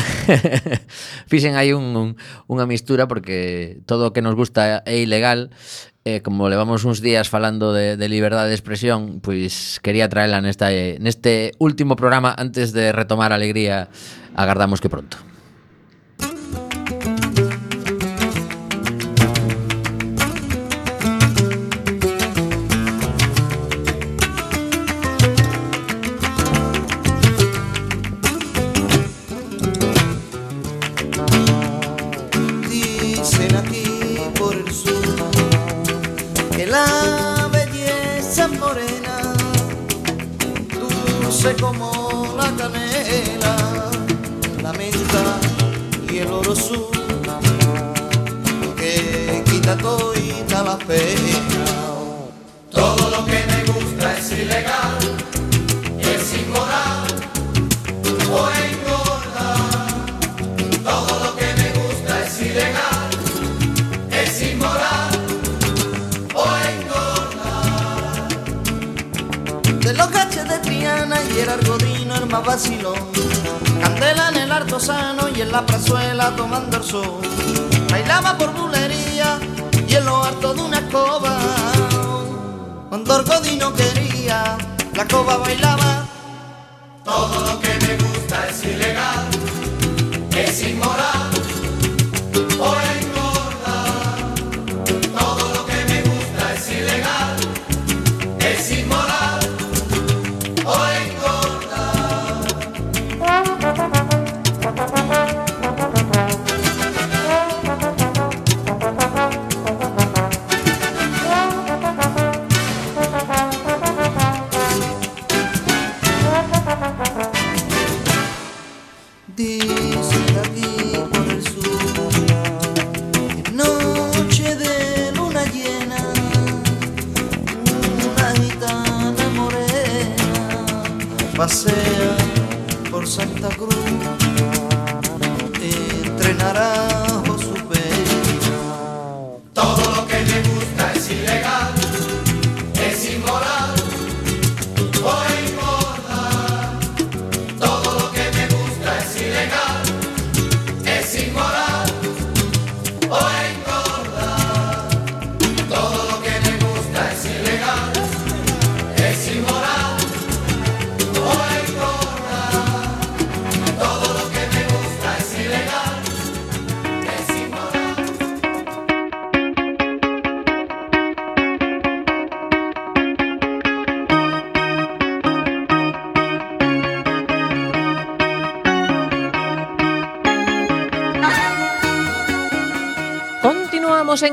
S3: Fixen aí un, un, unha mistura porque todo o que nos gusta é ilegal eh, como levamos uns días falando de, de liberdade de expresión, pois quería traela nesta, eh, neste último programa antes de retomar a alegría. Agardamos que pronto.
S6: Dulce como la canela, la menta y el oro sur, que quita toda la pena. Todo lo que me gusta es ilegal, vacilón. Candela en el artesano y en la plazuela tomando el sol. Bailaba por bulería y en lo harto de una escoba.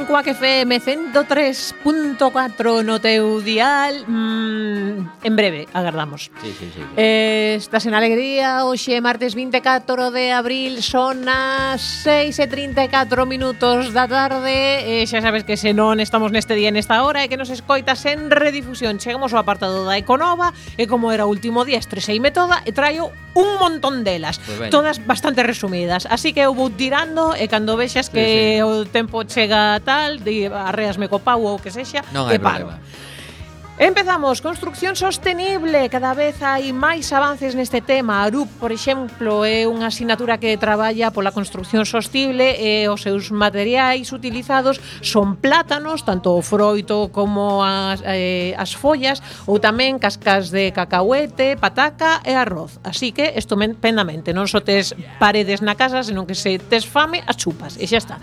S5: Cuac FM 103.4 Noteu Dial. Mm. en breve, agardamos.
S3: Sí, sí, sí.
S5: Eh, estás en alegría, hoxe martes 24 de abril, son as 6 e 34 minutos da tarde. Eh, xa sabes que se non estamos neste día en esta hora e que nos escoitas en redifusión. Chegamos ao apartado da Econova e como era o último día, estreseime toda e traio un montón delas,
S3: pues
S5: todas bastante resumidas. Así que eu vou tirando e cando vexas que
S3: sí,
S5: o tempo chega tal, arreasme co pau ou que sexa,
S3: non hai e
S5: paro.
S3: Problema.
S5: Empezamos, construción sostenible, cada vez hai máis avances neste tema. Arup, por exemplo, é unha asignatura que traballa pola construción sostible e os seus materiais utilizados son plátanos, tanto o froito como as, eh, as follas, ou tamén cascas de cacahuete, pataca e arroz. Así que, estupendamente, non só tes paredes na casa, senón que se tes fame, as chupas, e xa está.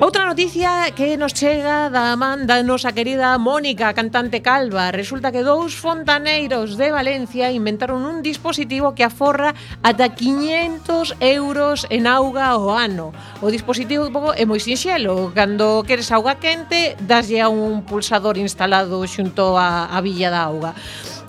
S5: Outra noticia que nos chega da man da nosa querida Mónica, cantante calva. Resulta que dous fontaneiros de Valencia inventaron un dispositivo que aforra ata 500 euros en auga ao ano. O dispositivo é moi sinxelo. Cando queres auga quente, daslle a un pulsador instalado xunto á, a villa da auga.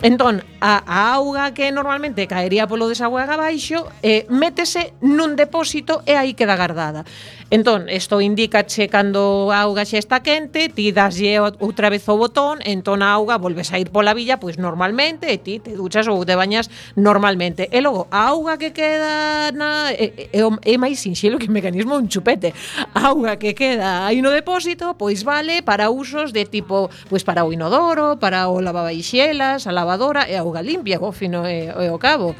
S5: Entón, a, a auga que normalmente caería polo desagüe abaixo, eh, métese nun depósito e aí queda guardada. Entón, isto indícache cando a auga xa está quente, ti daslle outra vez o botón, entón a auga volves a ir pola villa pois normalmente e ti te duchas ou te bañas normalmente. E logo, a auga que queda na é, é, é máis sinxelo que mecanismo un chupete. A auga que queda aí no depósito, pois vale para usos de tipo, pois para o inodoro, para o lavavaixelas, a lavadora e a auga limpia, o fino e, e o cabo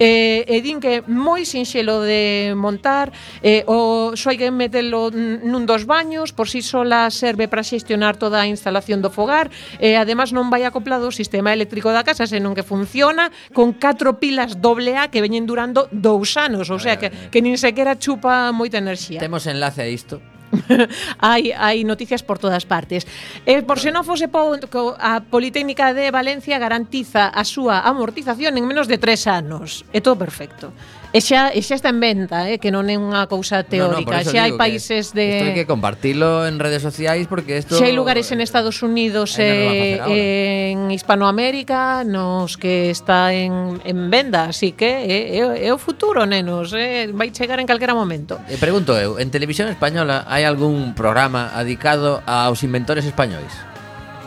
S5: eh, e din que moi sinxelo de montar, eh, o só hai que metelo nun dos baños, por si sí sola serve para xestionar toda a instalación do fogar, e eh, además non vai acoplado o sistema eléctrico da casa, senón que funciona con catro pilas doble A que veñen durando dous anos, ou sea que, que nin sequera chupa moita enerxía.
S3: Temos enlace a isto.
S5: hai, hai noticias por todas partes. E por se non fose pouco, a Politécnica de Valencia garantiza a súa amortización en menos de tres anos. É todo perfecto. E xa, e xa está en venta, eh, que non é unha cousa teórica.
S3: No, no,
S5: xa hai países de...
S3: Isto hai que compartilo en redes sociais porque isto...
S5: Xa hai lugares en Estados Unidos
S3: eh, eh,
S5: en Hispanoamérica nos que está en, en venda, así que eh, é, eh, é o futuro, nenos, eh, vai chegar en calquera momento.
S3: E pregunto eu, en televisión española hai algún programa dedicado aos inventores españois?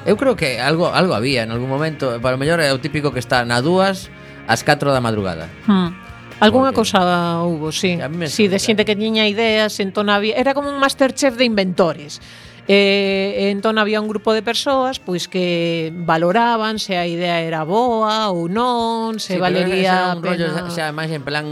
S3: Eu creo que algo algo había en algún momento, para o mellor é o típico que está na dúas ás 4 da madrugada.
S5: Hmm Alguna
S3: porque...
S5: cousa houbo, sí. Sí, de xente que tiña ideas, entón había... Era como un masterchef de inventores. E, entón había un grupo de persoas pois que valoraban se a idea era boa ou non, se
S3: sí,
S5: valería
S3: un rollo,
S5: pena.
S3: xa, xa máis en plan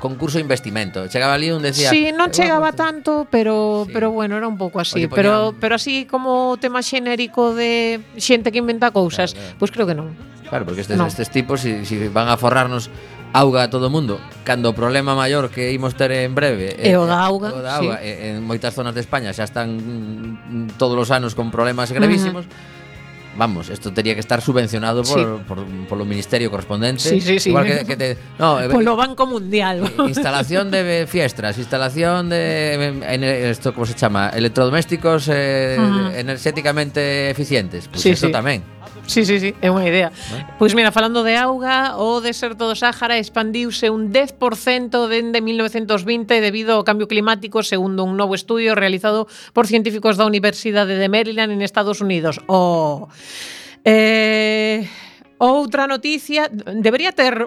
S3: concurso de investimento. Chegaba ali un decía
S5: Sí, non chegaba
S3: vamos,
S5: tanto, pero
S3: sí.
S5: pero bueno, era un pouco así,
S3: Oye,
S5: pero
S3: poñan...
S5: pero así como tema xenérico de xente que inventa cousas,
S3: claro, claro.
S5: pois creo que non.
S3: Claro, porque estes,
S5: no.
S3: estes tipos si, si van a forrarnos auga a todo o mundo cando o problema maior que imos ter en breve
S5: é o da auga,
S3: o da auga
S5: sí.
S3: en moitas zonas de España xa están todos os anos con problemas gravísimos uh -huh. Vamos, isto tería que estar subvencionado por,
S5: sí.
S3: por, polo ministerio correspondente
S5: sí, sí, sí.
S3: Igual que, que te, no, eh,
S5: Polo Banco Mundial eh,
S3: Instalación de fiestras Instalación de en, esto, como se chama Electrodomésticos eh,
S5: uh
S3: -huh. eficientes pues
S5: sí,
S3: isto
S5: sí.
S3: tamén
S5: Sí, sí, sí, é unha idea. Eh? Pois mira, falando de auga, o deserto do Sáhara expandiuse un 10% dende 1920 debido ao cambio climático, segundo un novo estudio realizado por científicos da Universidade de Maryland en Estados Unidos. O oh. eh Outra noticia, debería ter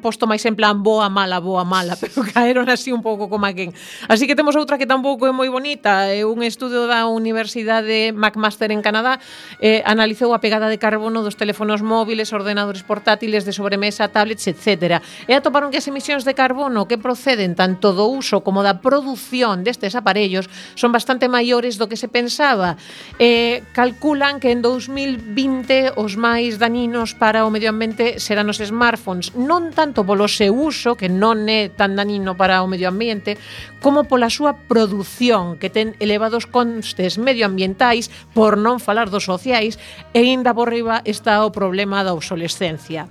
S5: posto máis en plan boa, mala, boa, mala, pero caeron así un pouco como quen. Así que temos outra que tampouco é moi bonita, é un estudio da Universidade McMaster en Canadá, eh, analizou a pegada de carbono dos teléfonos móviles, ordenadores portátiles de sobremesa, tablets, etc. E atoparon que as emisións de carbono que proceden tanto do uso como da produción destes aparellos son bastante maiores do que se pensaba. Eh, calculan que en 2020 os máis daninos para para o medio ambiente serán os smartphones, non tanto polo seu uso, que non é tan danino para o medio ambiente, como pola súa produción, que ten elevados costes medioambientais, por non falar dos sociais, e ainda por riba está o problema da obsolescencia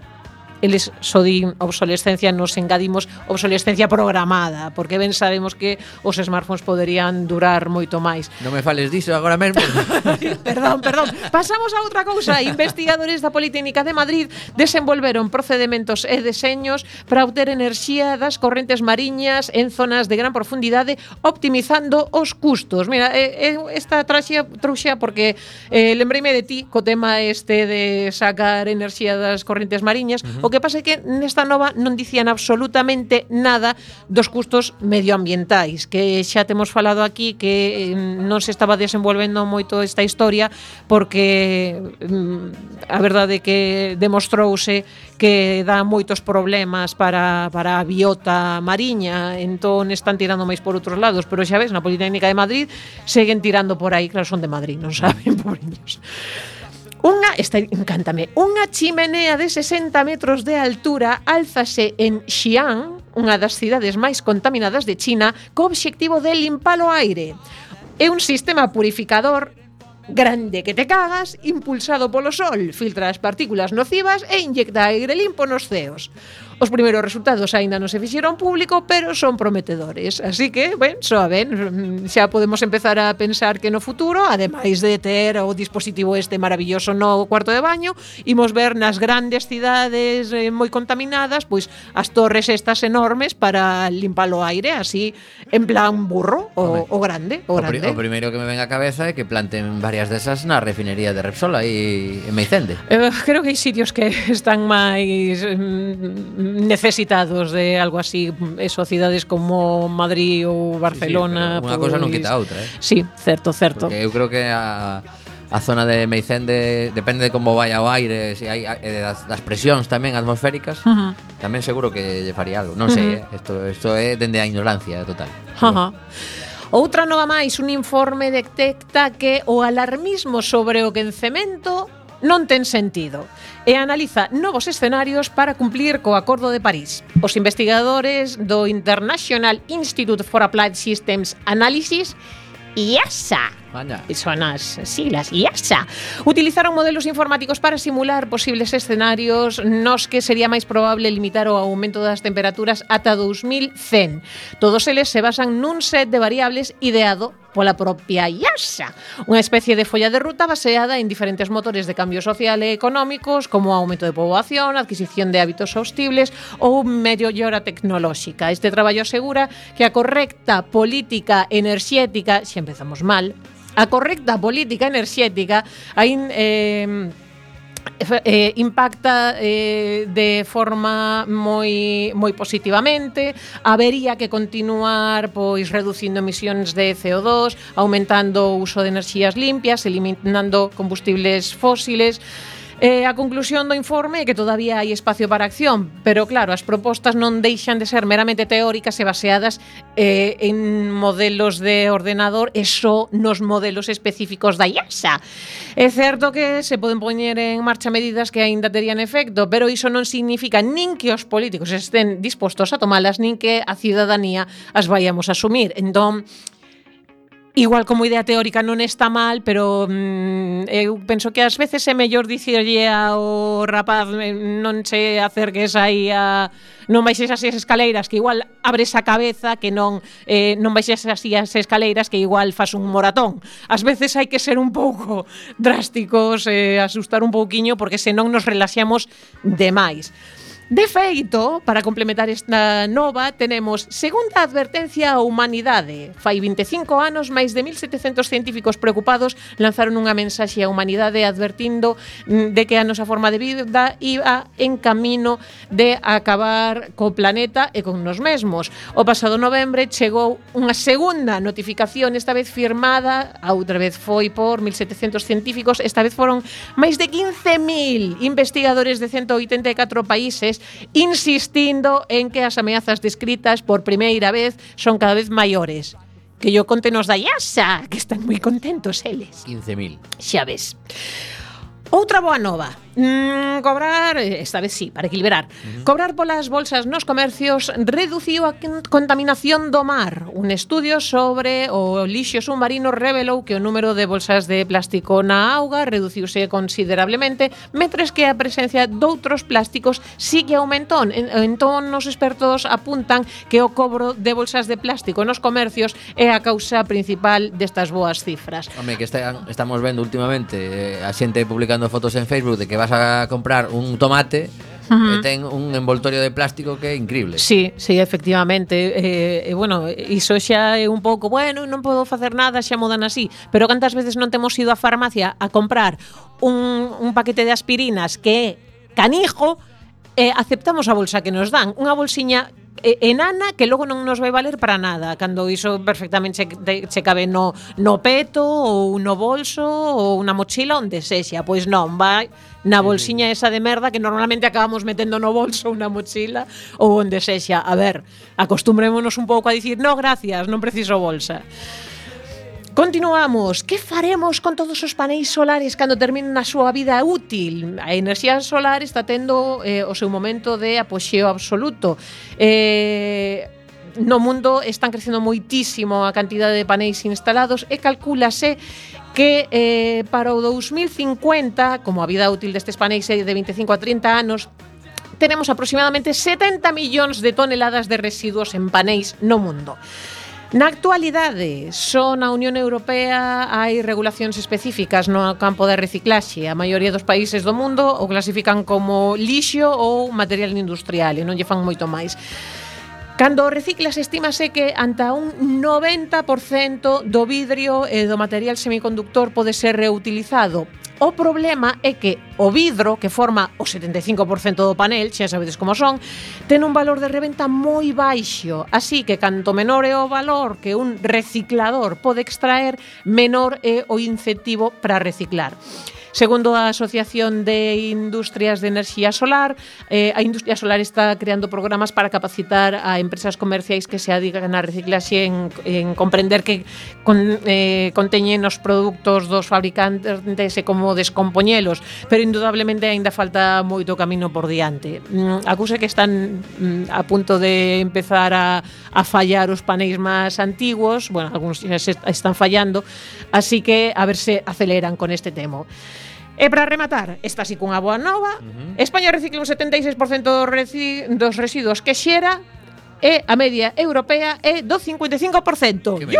S5: eles só din obsolescencia, nos engadimos obsolescencia programada, porque ben sabemos que os smartphones poderían durar moito máis.
S3: Non me fales diso agora mesmo.
S5: perdón, perdón. Pasamos a outra cousa. Investigadores da Politécnica de Madrid desenvolveron procedementos e deseños para obter enerxía das correntes mariñas en zonas de gran profundidade optimizando os custos. Mira, eh, eh esta traxia, trouxea porque eh, lembreime de ti co tema este de sacar enerxía das correntes mariñas, uh -huh. o que pasa é que nesta nova non dicían absolutamente nada dos custos medioambientais, que xa temos falado aquí que non se estaba desenvolvendo moito esta historia porque mm, a verdade que demostrouse que dá moitos problemas para, para a biota mariña, entón están tirando máis por outros lados, pero xa ves, na Politécnica de Madrid seguen tirando por aí, claro, son de Madrid, non saben, pobreños. Unha, esta encántame, unha chimenea de 60 metros de altura álzase en Xi'an, unha das cidades máis contaminadas de China, co obxectivo de limpar o aire. É un sistema purificador grande que te cagas, impulsado polo sol, filtra as partículas nocivas e inyecta aire limpo nos ceos. Os primeiros resultados aínda non se fixeron público, pero son prometedores. Así que, ben, soa ben, mm, xa podemos empezar a pensar que no futuro, ademais de ter o dispositivo este maravilloso no cuarto de baño, imos ver nas grandes cidades eh, moi contaminadas, pois as torres estas enormes para limpar o aire, así en plan burro o, o grande, o, grande.
S3: O, pri o primeiro que me ven a cabeza é que planten varias desas na refinería de Repsol aí en Meicende.
S5: Eh, creo que hai sitios que están máis mm, necesitados de algo así eso sociedades como Madrid ou Barcelona.
S3: Sí, sí, unha pois... cosa non quita a pois outra, eh?
S5: Sí, certo, certo.
S3: Porque eu creo que a a zona de Meicende depende de como vai o aire, se hai e eh, das, das presións tamén atmosféricas,
S5: uh -huh.
S3: tamén seguro que lle faría algo. Non sei, uh -huh. isto eh? isto é dende a ignorancia total.
S5: Outra nova máis, un informe detecta que o alarmismo sobre o quencemento non ten sentido e analiza novos escenarios para cumplir co Acordo de París. Os investigadores do International Institute for Applied Systems Analysis IASA
S3: Vaya.
S5: Son as siglas IASA. Utilizaron modelos informáticos para simular posibles escenarios nos que sería máis probable limitar o aumento das temperaturas ata 2100. Todos eles se basan nun set de variables ideado pola propia IASA, unha especie de folla de ruta baseada en diferentes motores de cambio social e económicos como aumento de poboación, adquisición de hábitos hostibles ou mellora tecnolóxica. Este traballo asegura que a correcta política enerxética, se empezamos mal, a correcta política enerxética aí Eh, eh, impacta eh, de forma moi moi positivamente, habería que continuar pois reducindo emisións de CO2, aumentando o uso de enerxías limpias, eliminando combustibles fósiles, Eh, a conclusión do informe é que todavía hai espacio para acción, pero claro, as propostas non deixan de ser meramente teóricas e baseadas eh, en modelos de ordenador e só nos modelos específicos da IASA. É certo que se poden poñer en marcha medidas que aínda terían efecto, pero iso non significa nin que os políticos estén dispostos a tomalas, nin que a ciudadanía as vayamos a asumir. Entón, Igual como idea teórica non está mal, pero mm, eu penso que ás veces é mellor dicirlle ao rapaz eh, non se acerques aí a non baixes así as escaleiras, que igual abres a cabeza, que non eh, non baixes así as escaleiras, que igual fas un moratón. Ás veces hai que ser un pouco drásticos, eh, asustar un pouquiño, porque senón nos relaxamos demais. De feito, para complementar esta nova, tenemos segunda advertencia á humanidade. Fai 25 anos, máis de 1700 científicos preocupados lanzaron unha mensaxe á humanidade advertindo mm, de que a nosa forma de vida iba en camino de acabar co planeta e con nos mesmos. O pasado novembro chegou unha segunda notificación, esta vez firmada, a outra vez foi por 1700 científicos, esta vez foron máis de 15.000 investigadores de 184 países insistindo en que as ameazas descritas por primeira vez son cada vez maiores que yo conte nos da IASA, que están moi contentos eles.
S3: 15.000.
S5: Xa ves. Outra boa nova. Mm, cobrar, eh, esta vez sí, para equilibrar. Uh -huh. Cobrar polas bolsas nos comercios reduciu a contaminación do mar. Un estudio sobre o lixo submarino revelou que o número de bolsas de plástico na auga reduciuse considerablemente, mentres que a presencia doutros plásticos sí que aumentou. Entón, os expertos apuntan que o cobro de bolsas de plástico nos comercios é a causa principal destas boas cifras.
S3: Home, que está, estamos vendo últimamente eh, a xente publicando fotos en Facebook de que va vas a comprar un tomate uh -huh. e ten un envoltorio de plástico que é increíble.
S5: Sí, sí, efectivamente. Eh, e bueno, iso xa é un pouco, bueno, non podo facer nada, xa modan así, pero cantas veces non temos ido á farmacia a comprar un, un paquete de aspirinas que é canijo, eh, aceptamos a bolsa que nos dan, unha bolsiña enana que logo non nos vai valer para nada, cando iso perfectamente che, che cabe no, no peto ou no bolso ou na mochila onde sexa, pois non, vai na bolsiña esa de merda que normalmente acabamos metendo no bolso ou na mochila ou onde sexa. A ver, acostumbrémonos un pouco a dicir, "No, gracias, non preciso bolsa." Continuamos. Que faremos con todos os paneis solares cando terminen a súa vida útil? A enerxía solar está tendo eh, o seu momento de apoxeo absoluto. Eh, no mundo están crecendo moitísimo a cantidade de paneis instalados e calculase que eh, para o 2050, como a vida útil destes paneis é de 25 a 30 anos, tenemos aproximadamente 70 millóns de toneladas de residuos en paneis no mundo. Na actualidade, só na Unión Europea hai regulacións específicas no campo da reciclaxe. A maioría dos países do mundo o clasifican como lixo ou material industrial e non lle fan moito máis. Cando reciclas, estímase que anta un 90% do vidrio e do material semiconductor pode ser reutilizado, O problema é que o vidro, que forma o 75% do panel, xa sabedes como son, ten un valor de reventa moi baixo, así que canto menor é o valor que un reciclador pode extraer, menor é o incentivo para reciclar. Segundo a Asociación de Industrias de Enerxía Solar, eh, a industria solar está creando programas para capacitar a empresas comerciais que se adigan a reciclaxe en, en comprender que con, eh, conteñen os produtos dos fabricantes e como descompoñelos, pero indudablemente aínda falta moito camino por diante. Mm, Acuse que están mm, a punto de empezar a, a fallar os paneis máis antigos, bueno, algúns están fallando, así que a ver se aceleran con este tema. E para rematar, esta si cunha boa nova, uh -huh. España recicla un 76% dos, reci dos residuos que xera e a media europea é do 55%.
S3: Que me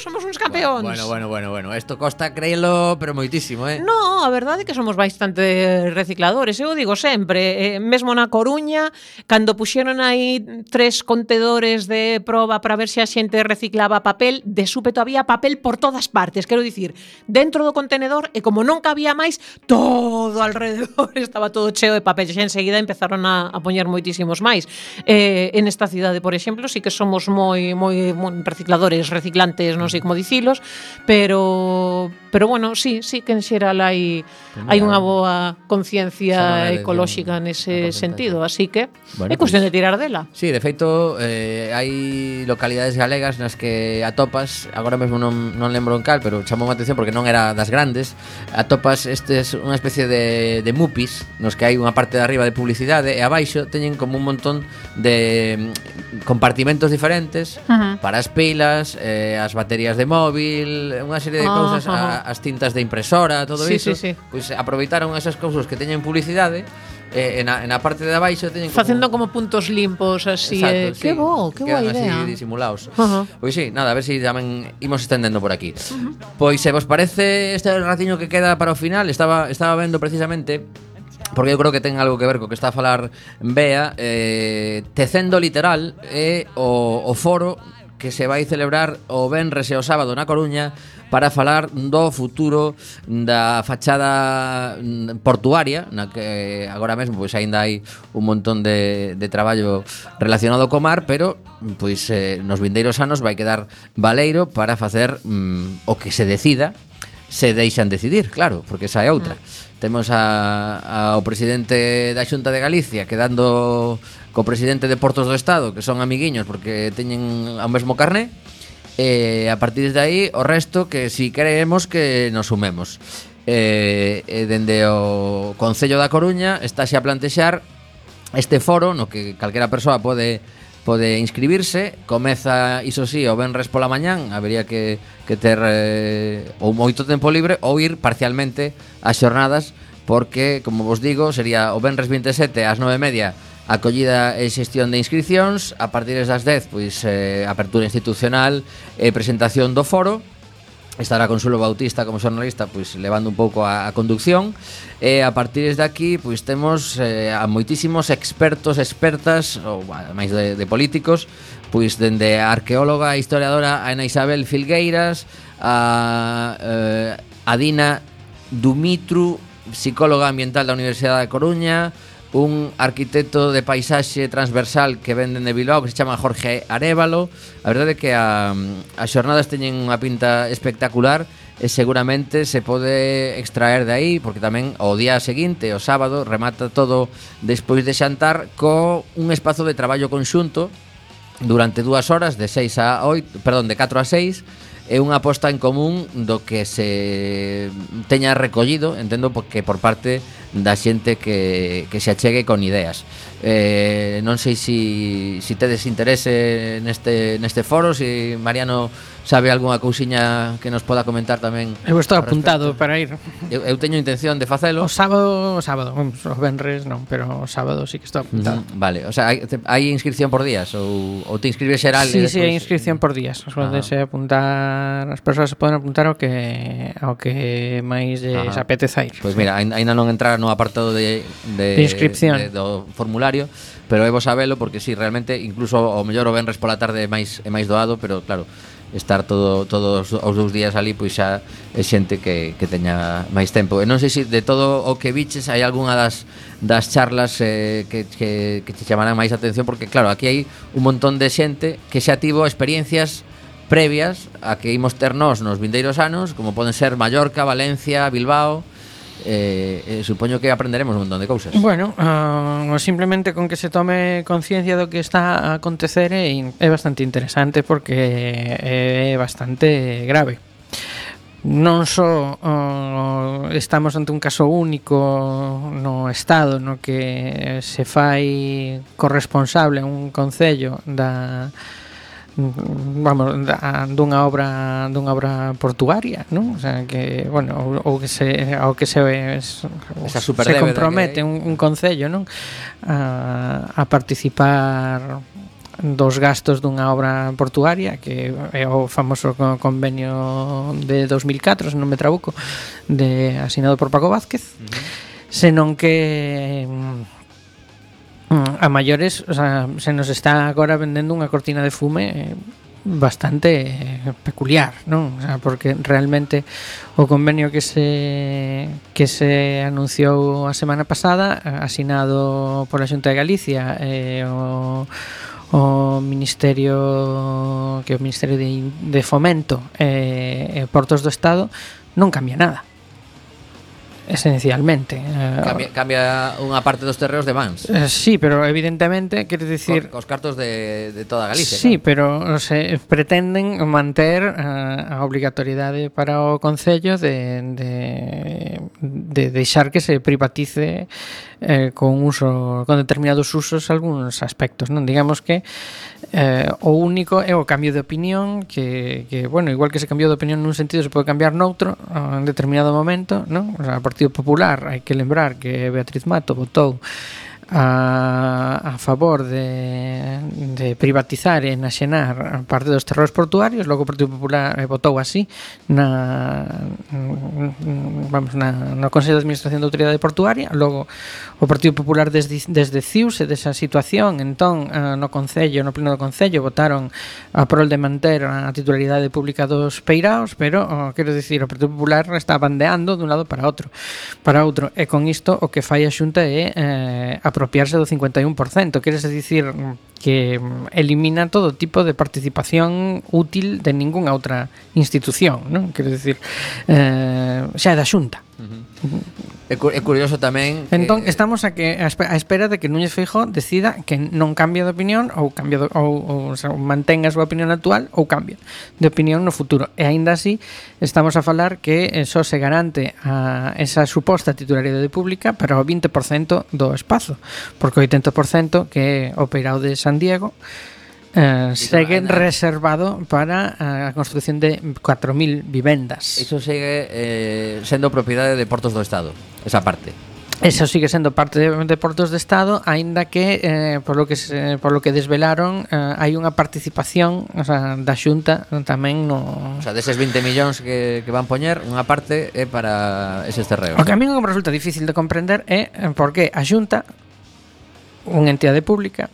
S5: somos uns campeóns.
S3: Bueno, bueno, bueno, bueno, isto costa creelo, pero moitísimo, eh.
S5: No, a verdade é que somos bastante recicladores, eu digo sempre, eh, mesmo na Coruña, cando puxeron aí tres contedores de proba para ver se a xente reciclaba papel, de súpeto había papel por todas partes, quero dicir, dentro do contenedor e como non cabía máis, todo alrededor estaba todo cheo de papel, xa enseguida empezaron a, a poñer moitísimos máis eh, en esta cidade cidade, por exemplo, sí que somos moi moi, moi recicladores, reciclantes, non sei como dicilos, pero pero bueno, sí, sí que en xeral hai hai unha boa conciencia ecolóxica nese sentido, así que
S3: bueno,
S5: é cuestión
S3: pues,
S5: de tirar dela.
S3: Sí, de feito eh, hai localidades galegas nas que atopas, agora mesmo non, non lembro en cal, pero chamou a atención porque non era das grandes, atopas estes unha especie de, de mupis nos que hai unha parte de arriba de publicidade e abaixo teñen como un montón de compartimentos diferentes
S5: uh -huh.
S3: para as pilas, eh, as baterías de móvil, unha serie de
S5: oh,
S3: cousas. A, as tintas de impresora, todo
S5: sí,
S3: iso.
S5: Sí, sí.
S3: Pois aproveitaron esas cousas que teñen publicidade eh, en, a, en a parte de abaixo teñen
S5: facendo como, puntos limpos así, eh, Exacto, eh, sí, que bo, que boa idea.
S3: Así disimulados.
S5: Uh -huh.
S3: Pois si, sí, nada, a ver se si tamén imos estendendo por aquí. Uh -huh. Pois se vos parece este ratiño que queda para o final, estaba estaba vendo precisamente porque eu creo que ten algo que ver co que está a falar Bea, eh, tecendo literal é eh, o, o foro que se vai celebrar o Benres e o sábado na Coruña para falar do futuro da fachada mm, portuaria, na que agora mesmo pois aínda hai un montón de, de traballo relacionado co mar, pero pois eh, nos vindeiros anos vai quedar valeiro para facer mm, o que se decida se deixan decidir, claro, porque esa é outra. Mm. Temos a, ao presidente da Xunta de Galicia quedando co presidente de Portos do Estado, que son amiguiños porque teñen ao mesmo carné, e a partir de aí o resto que si creemos que nos sumemos. E, e dende o Concello da Coruña está xa a plantexar este foro no que calquera persoa pode pode inscribirse, comeza, iso sí, o venres pola mañán, habería que, que ter eh, ou moito tempo libre ou ir parcialmente ás xornadas porque, como vos digo, sería o venres 27 ás 9:30 acollida e xestión de inscripcións, a partir das 10, pois eh, apertura institucional e presentación do foro estará Consuelo Bautista como xornalista pois levando un pouco a, a conducción. E a partir de aquí pois temos eh, a moitísimos expertos, expertas ou máis de, de políticos pois dende a arqueóloga e historiadora Ana Isabel Filgueiras a eh, Adina Dumitru psicóloga ambiental da Universidade da Coruña un arquitecto de paisaxe transversal que venden de Bilbao que se chama Jorge Arevalo. A verdade é que a, as xornadas teñen unha pinta espectacular e seguramente se pode extraer de aí porque tamén o día seguinte, o sábado, remata todo despois de xantar co un espazo de traballo conxunto durante dúas horas de 6 a 8, perdón, de 4 a 6 é unha aposta en común do que se teña recollido, entendo porque por parte da xente que, que se achegue con ideas. Eh, non sei se si, si tedes interese neste, neste foro, se si Mariano sabe algunha cousiña que nos poda comentar tamén.
S7: Eu estou apuntado para ir.
S3: Eu, eu teño intención de facelo.
S7: O sábado, o sábado, os venres non, pero o sábado sí que estou mm, apuntado.
S3: Mm, vale, o sea, hai, hai inscripción por días ou, ou te inscribes xeral?
S7: Sí, sí, hai inscripción por días. Os ah. podes ah. apuntar, as persoas se poden apuntar ao que ao que máis lles apeteza ir.
S3: Pois pues mira, aínda non entrar no apartado de, de,
S7: de inscripción
S3: de, do formulario pero é vos sabelo porque si sí, realmente incluso o mellor o venres pola tarde é máis é máis doado pero claro estar todo todos os dous días ali pois xa é xente que, que teña máis tempo. E non sei se de todo o que viches hai algunha das das charlas eh, que, que, que te chamarán máis atención porque claro, aquí hai un montón de xente que xa tivo experiencias previas a que imos ter nós nos vindeiros anos, como poden ser Mallorca, Valencia, Bilbao, eh, eh, supoño que aprenderemos un montón de cousas.
S7: Bueno, uh, simplemente con que se tome conciencia do que está a acontecer é, é bastante interesante porque eh, é bastante grave non só uh, estamos ante un caso único no Estado no que se fai corresponsable un Concello da vamos da, dunha obra dunha obra portuaria, non? O sea que, bueno, ou, ou que se ao que se es,
S3: Esa
S7: se compromete un, un concello, non? A, a participar dos gastos dunha obra portuaria que é o famoso convenio de 2004, se non me trabuco, de asinado por Paco Vázquez, uh -huh. senón que Mm, a maiores, o sea, se nos está agora vendendo unha cortina de fume eh, bastante eh, peculiar, non? O sea, porque realmente o convenio que se que se anunciou a semana pasada, asinado pola Xunta de Galicia e eh, o o Ministerio que é o Ministerio de, de Fomento eh, e eh, Portos do Estado non cambia nada esencialmente. Eh.
S3: Cambia, cambia unha parte dos terreos de Vans.
S7: Eh, sí, pero evidentemente, quer dicir...
S3: Co, cos cartos de, de toda Galicia.
S7: Sí, pero se pretenden manter uh, a obligatoriedade para o Concello de, de, de deixar que se privatice eh, con uso con determinados usos algúns aspectos, non? Digamos que Eh, o único é o cambio de opinión que, que, bueno, igual que se cambiou de opinión nun sentido se pode cambiar noutro en determinado momento, non? O sea, o Partido Popular hai que lembrar que Beatriz Mato votou a, a favor de, de privatizar e naxenar parte dos terreos portuarios, logo o Partido Popular eh, votou así na vamos na, no Consello de Administración da Autoridade Portuaria, logo o Partido Popular desde, desde CIUSE desa situación, entón eh, no Concello, no Pleno do Concello votaron a prol de manter a titularidade pública dos peiraos, pero oh, quero dicir, o Partido Popular está bandeando dun lado para outro, para outro, e con isto o que fai a Xunta é eh, apropiarse del 51%. Quieres decir, que mm, elimina todo tipo de participación útil de ningunha outra institución, non? Quero dicir, eh, xa é da xunta. Uh -huh.
S3: É, cu é curioso tamén
S7: Entón estamos a que a espera de que Núñez Feijóo decida que non cambia de opinión ou cambia de, ou, ou, ou sea, mantén a súa opinión actual ou cambia de opinión no futuro. E aínda así estamos a falar que eh, só se garante a esa suposta titularidade pública para o 20% do espazo, porque o 80% que é o peirao de San San Diego, eh, segue
S3: anda.
S7: reservado para eh, a construción de 4.000 vivendas.
S3: Iso segue eh, sendo propiedade de Portos do Estado, esa parte.
S7: Eso sigue sendo parte de Portos de Estado, aínda que eh, por lo que se, por lo que desvelaron, eh, hai unha participación, o sea, da Xunta tamén no,
S3: o sea, deses 20 millóns que que van poñer, unha parte é para eses terreos.
S7: O que a mí me resulta difícil de comprender é eh, por que a Xunta, unha entidade pública,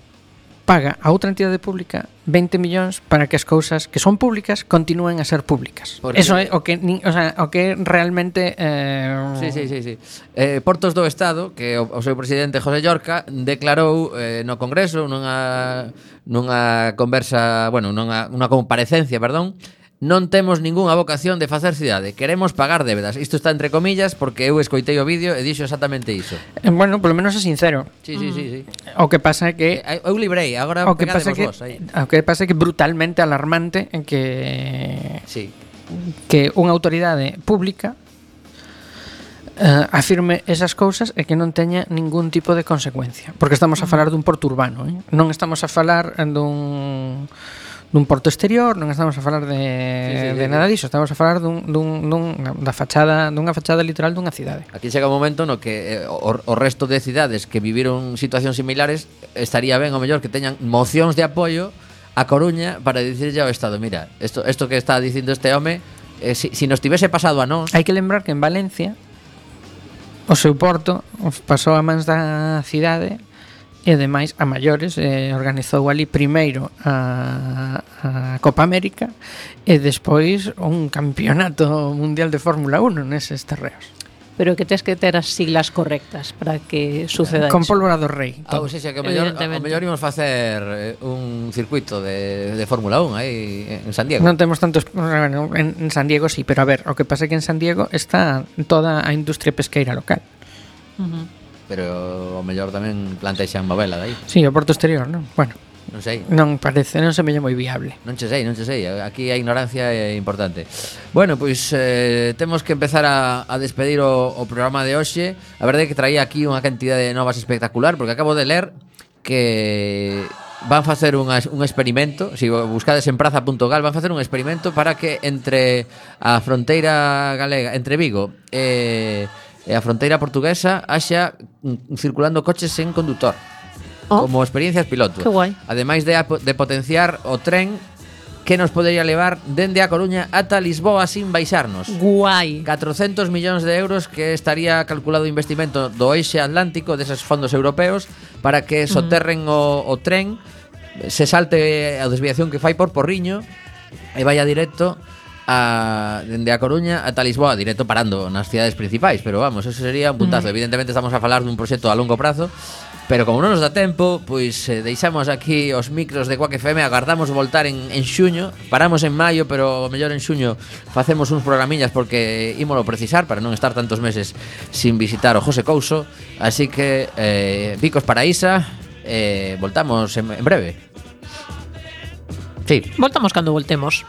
S7: paga a outra entidade pública 20 millóns para que as cousas que son públicas continúen a ser públicas.
S3: Porque...
S7: Eso é o que nin, o, sea, o que realmente eh...
S3: Sí, sí, sí, sí. Eh, Portos do Estado, que o, o seu presidente José Llorca declarou eh, no Congreso nunha nunha conversa, bueno, nunha unha comparecencia, perdón, non temos ningunha vocación de facer cidade, queremos pagar débedas. Isto está entre comillas porque eu escoitei o vídeo e dixo exactamente iso.
S7: Eh, bueno, polo menos é sincero.
S3: Sí, sí, sí, sí.
S7: O que pasa é que
S3: eh, eu librei, agora
S7: o que pasa que
S3: vos, aí.
S7: o que pasa é que brutalmente alarmante en que
S3: sí.
S7: que unha autoridade pública eh, afirme esas cousas e que non teña ningún tipo de consecuencia, porque estamos a falar dun porto urbano, eh? non estamos a falar dun dun porto exterior, non estamos a falar de,
S3: sí, sí,
S7: de
S3: sí,
S7: nada diso, estamos a falar dun, dun, dun, da fachada, dunha fachada literal dunha cidade.
S3: Aquí chega un momento no que eh, o, o resto de cidades que viviron situacións similares estaría ben, o mellor, que teñan mocións de apoio a Coruña para dicirlle ao Estado, mira, isto, isto que está dicindo este home, eh, si, si nos tivese pasado a nós...
S7: Hai que lembrar que en Valencia o seu porto pasou a mans da cidade e ademais a maiores eh, organizou ali primeiro a, a Copa América e despois un campeonato mundial de Fórmula 1 neses terreos
S5: pero que tens que ter as siglas correctas para que suceda
S7: Con pólvora do rei.
S3: Ah, ou seja, que o mellor, o mellor imos facer eh, un circuito de, de Fórmula 1 aí en San Diego.
S7: Non temos tantos, bueno, en, en San Diego sí, pero a ver, o que pasa é que en San Diego está toda a industria pesqueira local.
S5: Uh -huh
S3: pero o mellor tamén plantexan movela dai.
S7: Sí, o porto exterior, non? Bueno.
S3: Non sei.
S7: Non parece, non se me moi viable.
S3: Non che sei, non che sei. Aquí a ignorancia é importante. Bueno, pois eh, temos que empezar a, a despedir o, o programa de hoxe. A verdade é que traía aquí unha cantidade de novas espectacular, porque acabo de ler que van facer unha, un experimento Se si buscades en praza.gal Van facer un experimento para que entre a fronteira galega Entre Vigo e... Eh, e a fronteira portuguesa haxa mm, circulando coches sen condutor.
S5: Oh.
S3: Como experiencias piloto.
S5: Que guai.
S3: Ademais de, de potenciar o tren que nos podería levar dende a Coruña ata Lisboa sin baixarnos.
S5: Guai.
S3: 400 millóns de euros que estaría calculado o investimento do eixe atlántico deses fondos europeos para que soterren mm. uh o, o tren se salte a desviación que fai por Porriño e vaya directo a, dende a Coruña ata Lisboa, directo parando nas cidades principais, pero vamos, eso sería un puntazo. Mm. Evidentemente estamos a falar dun proxecto a longo prazo, pero como non nos dá tempo, pois eh, deixamos aquí os micros de Quack FM, agardamos voltar en, en xuño, paramos en maio, pero mellor en xuño facemos uns programiñas porque ímolo precisar para non estar tantos meses sin visitar o José Couso, así que eh, bicos para Isa, eh, voltamos en, en breve. Sí.
S5: Voltamos cando voltemos.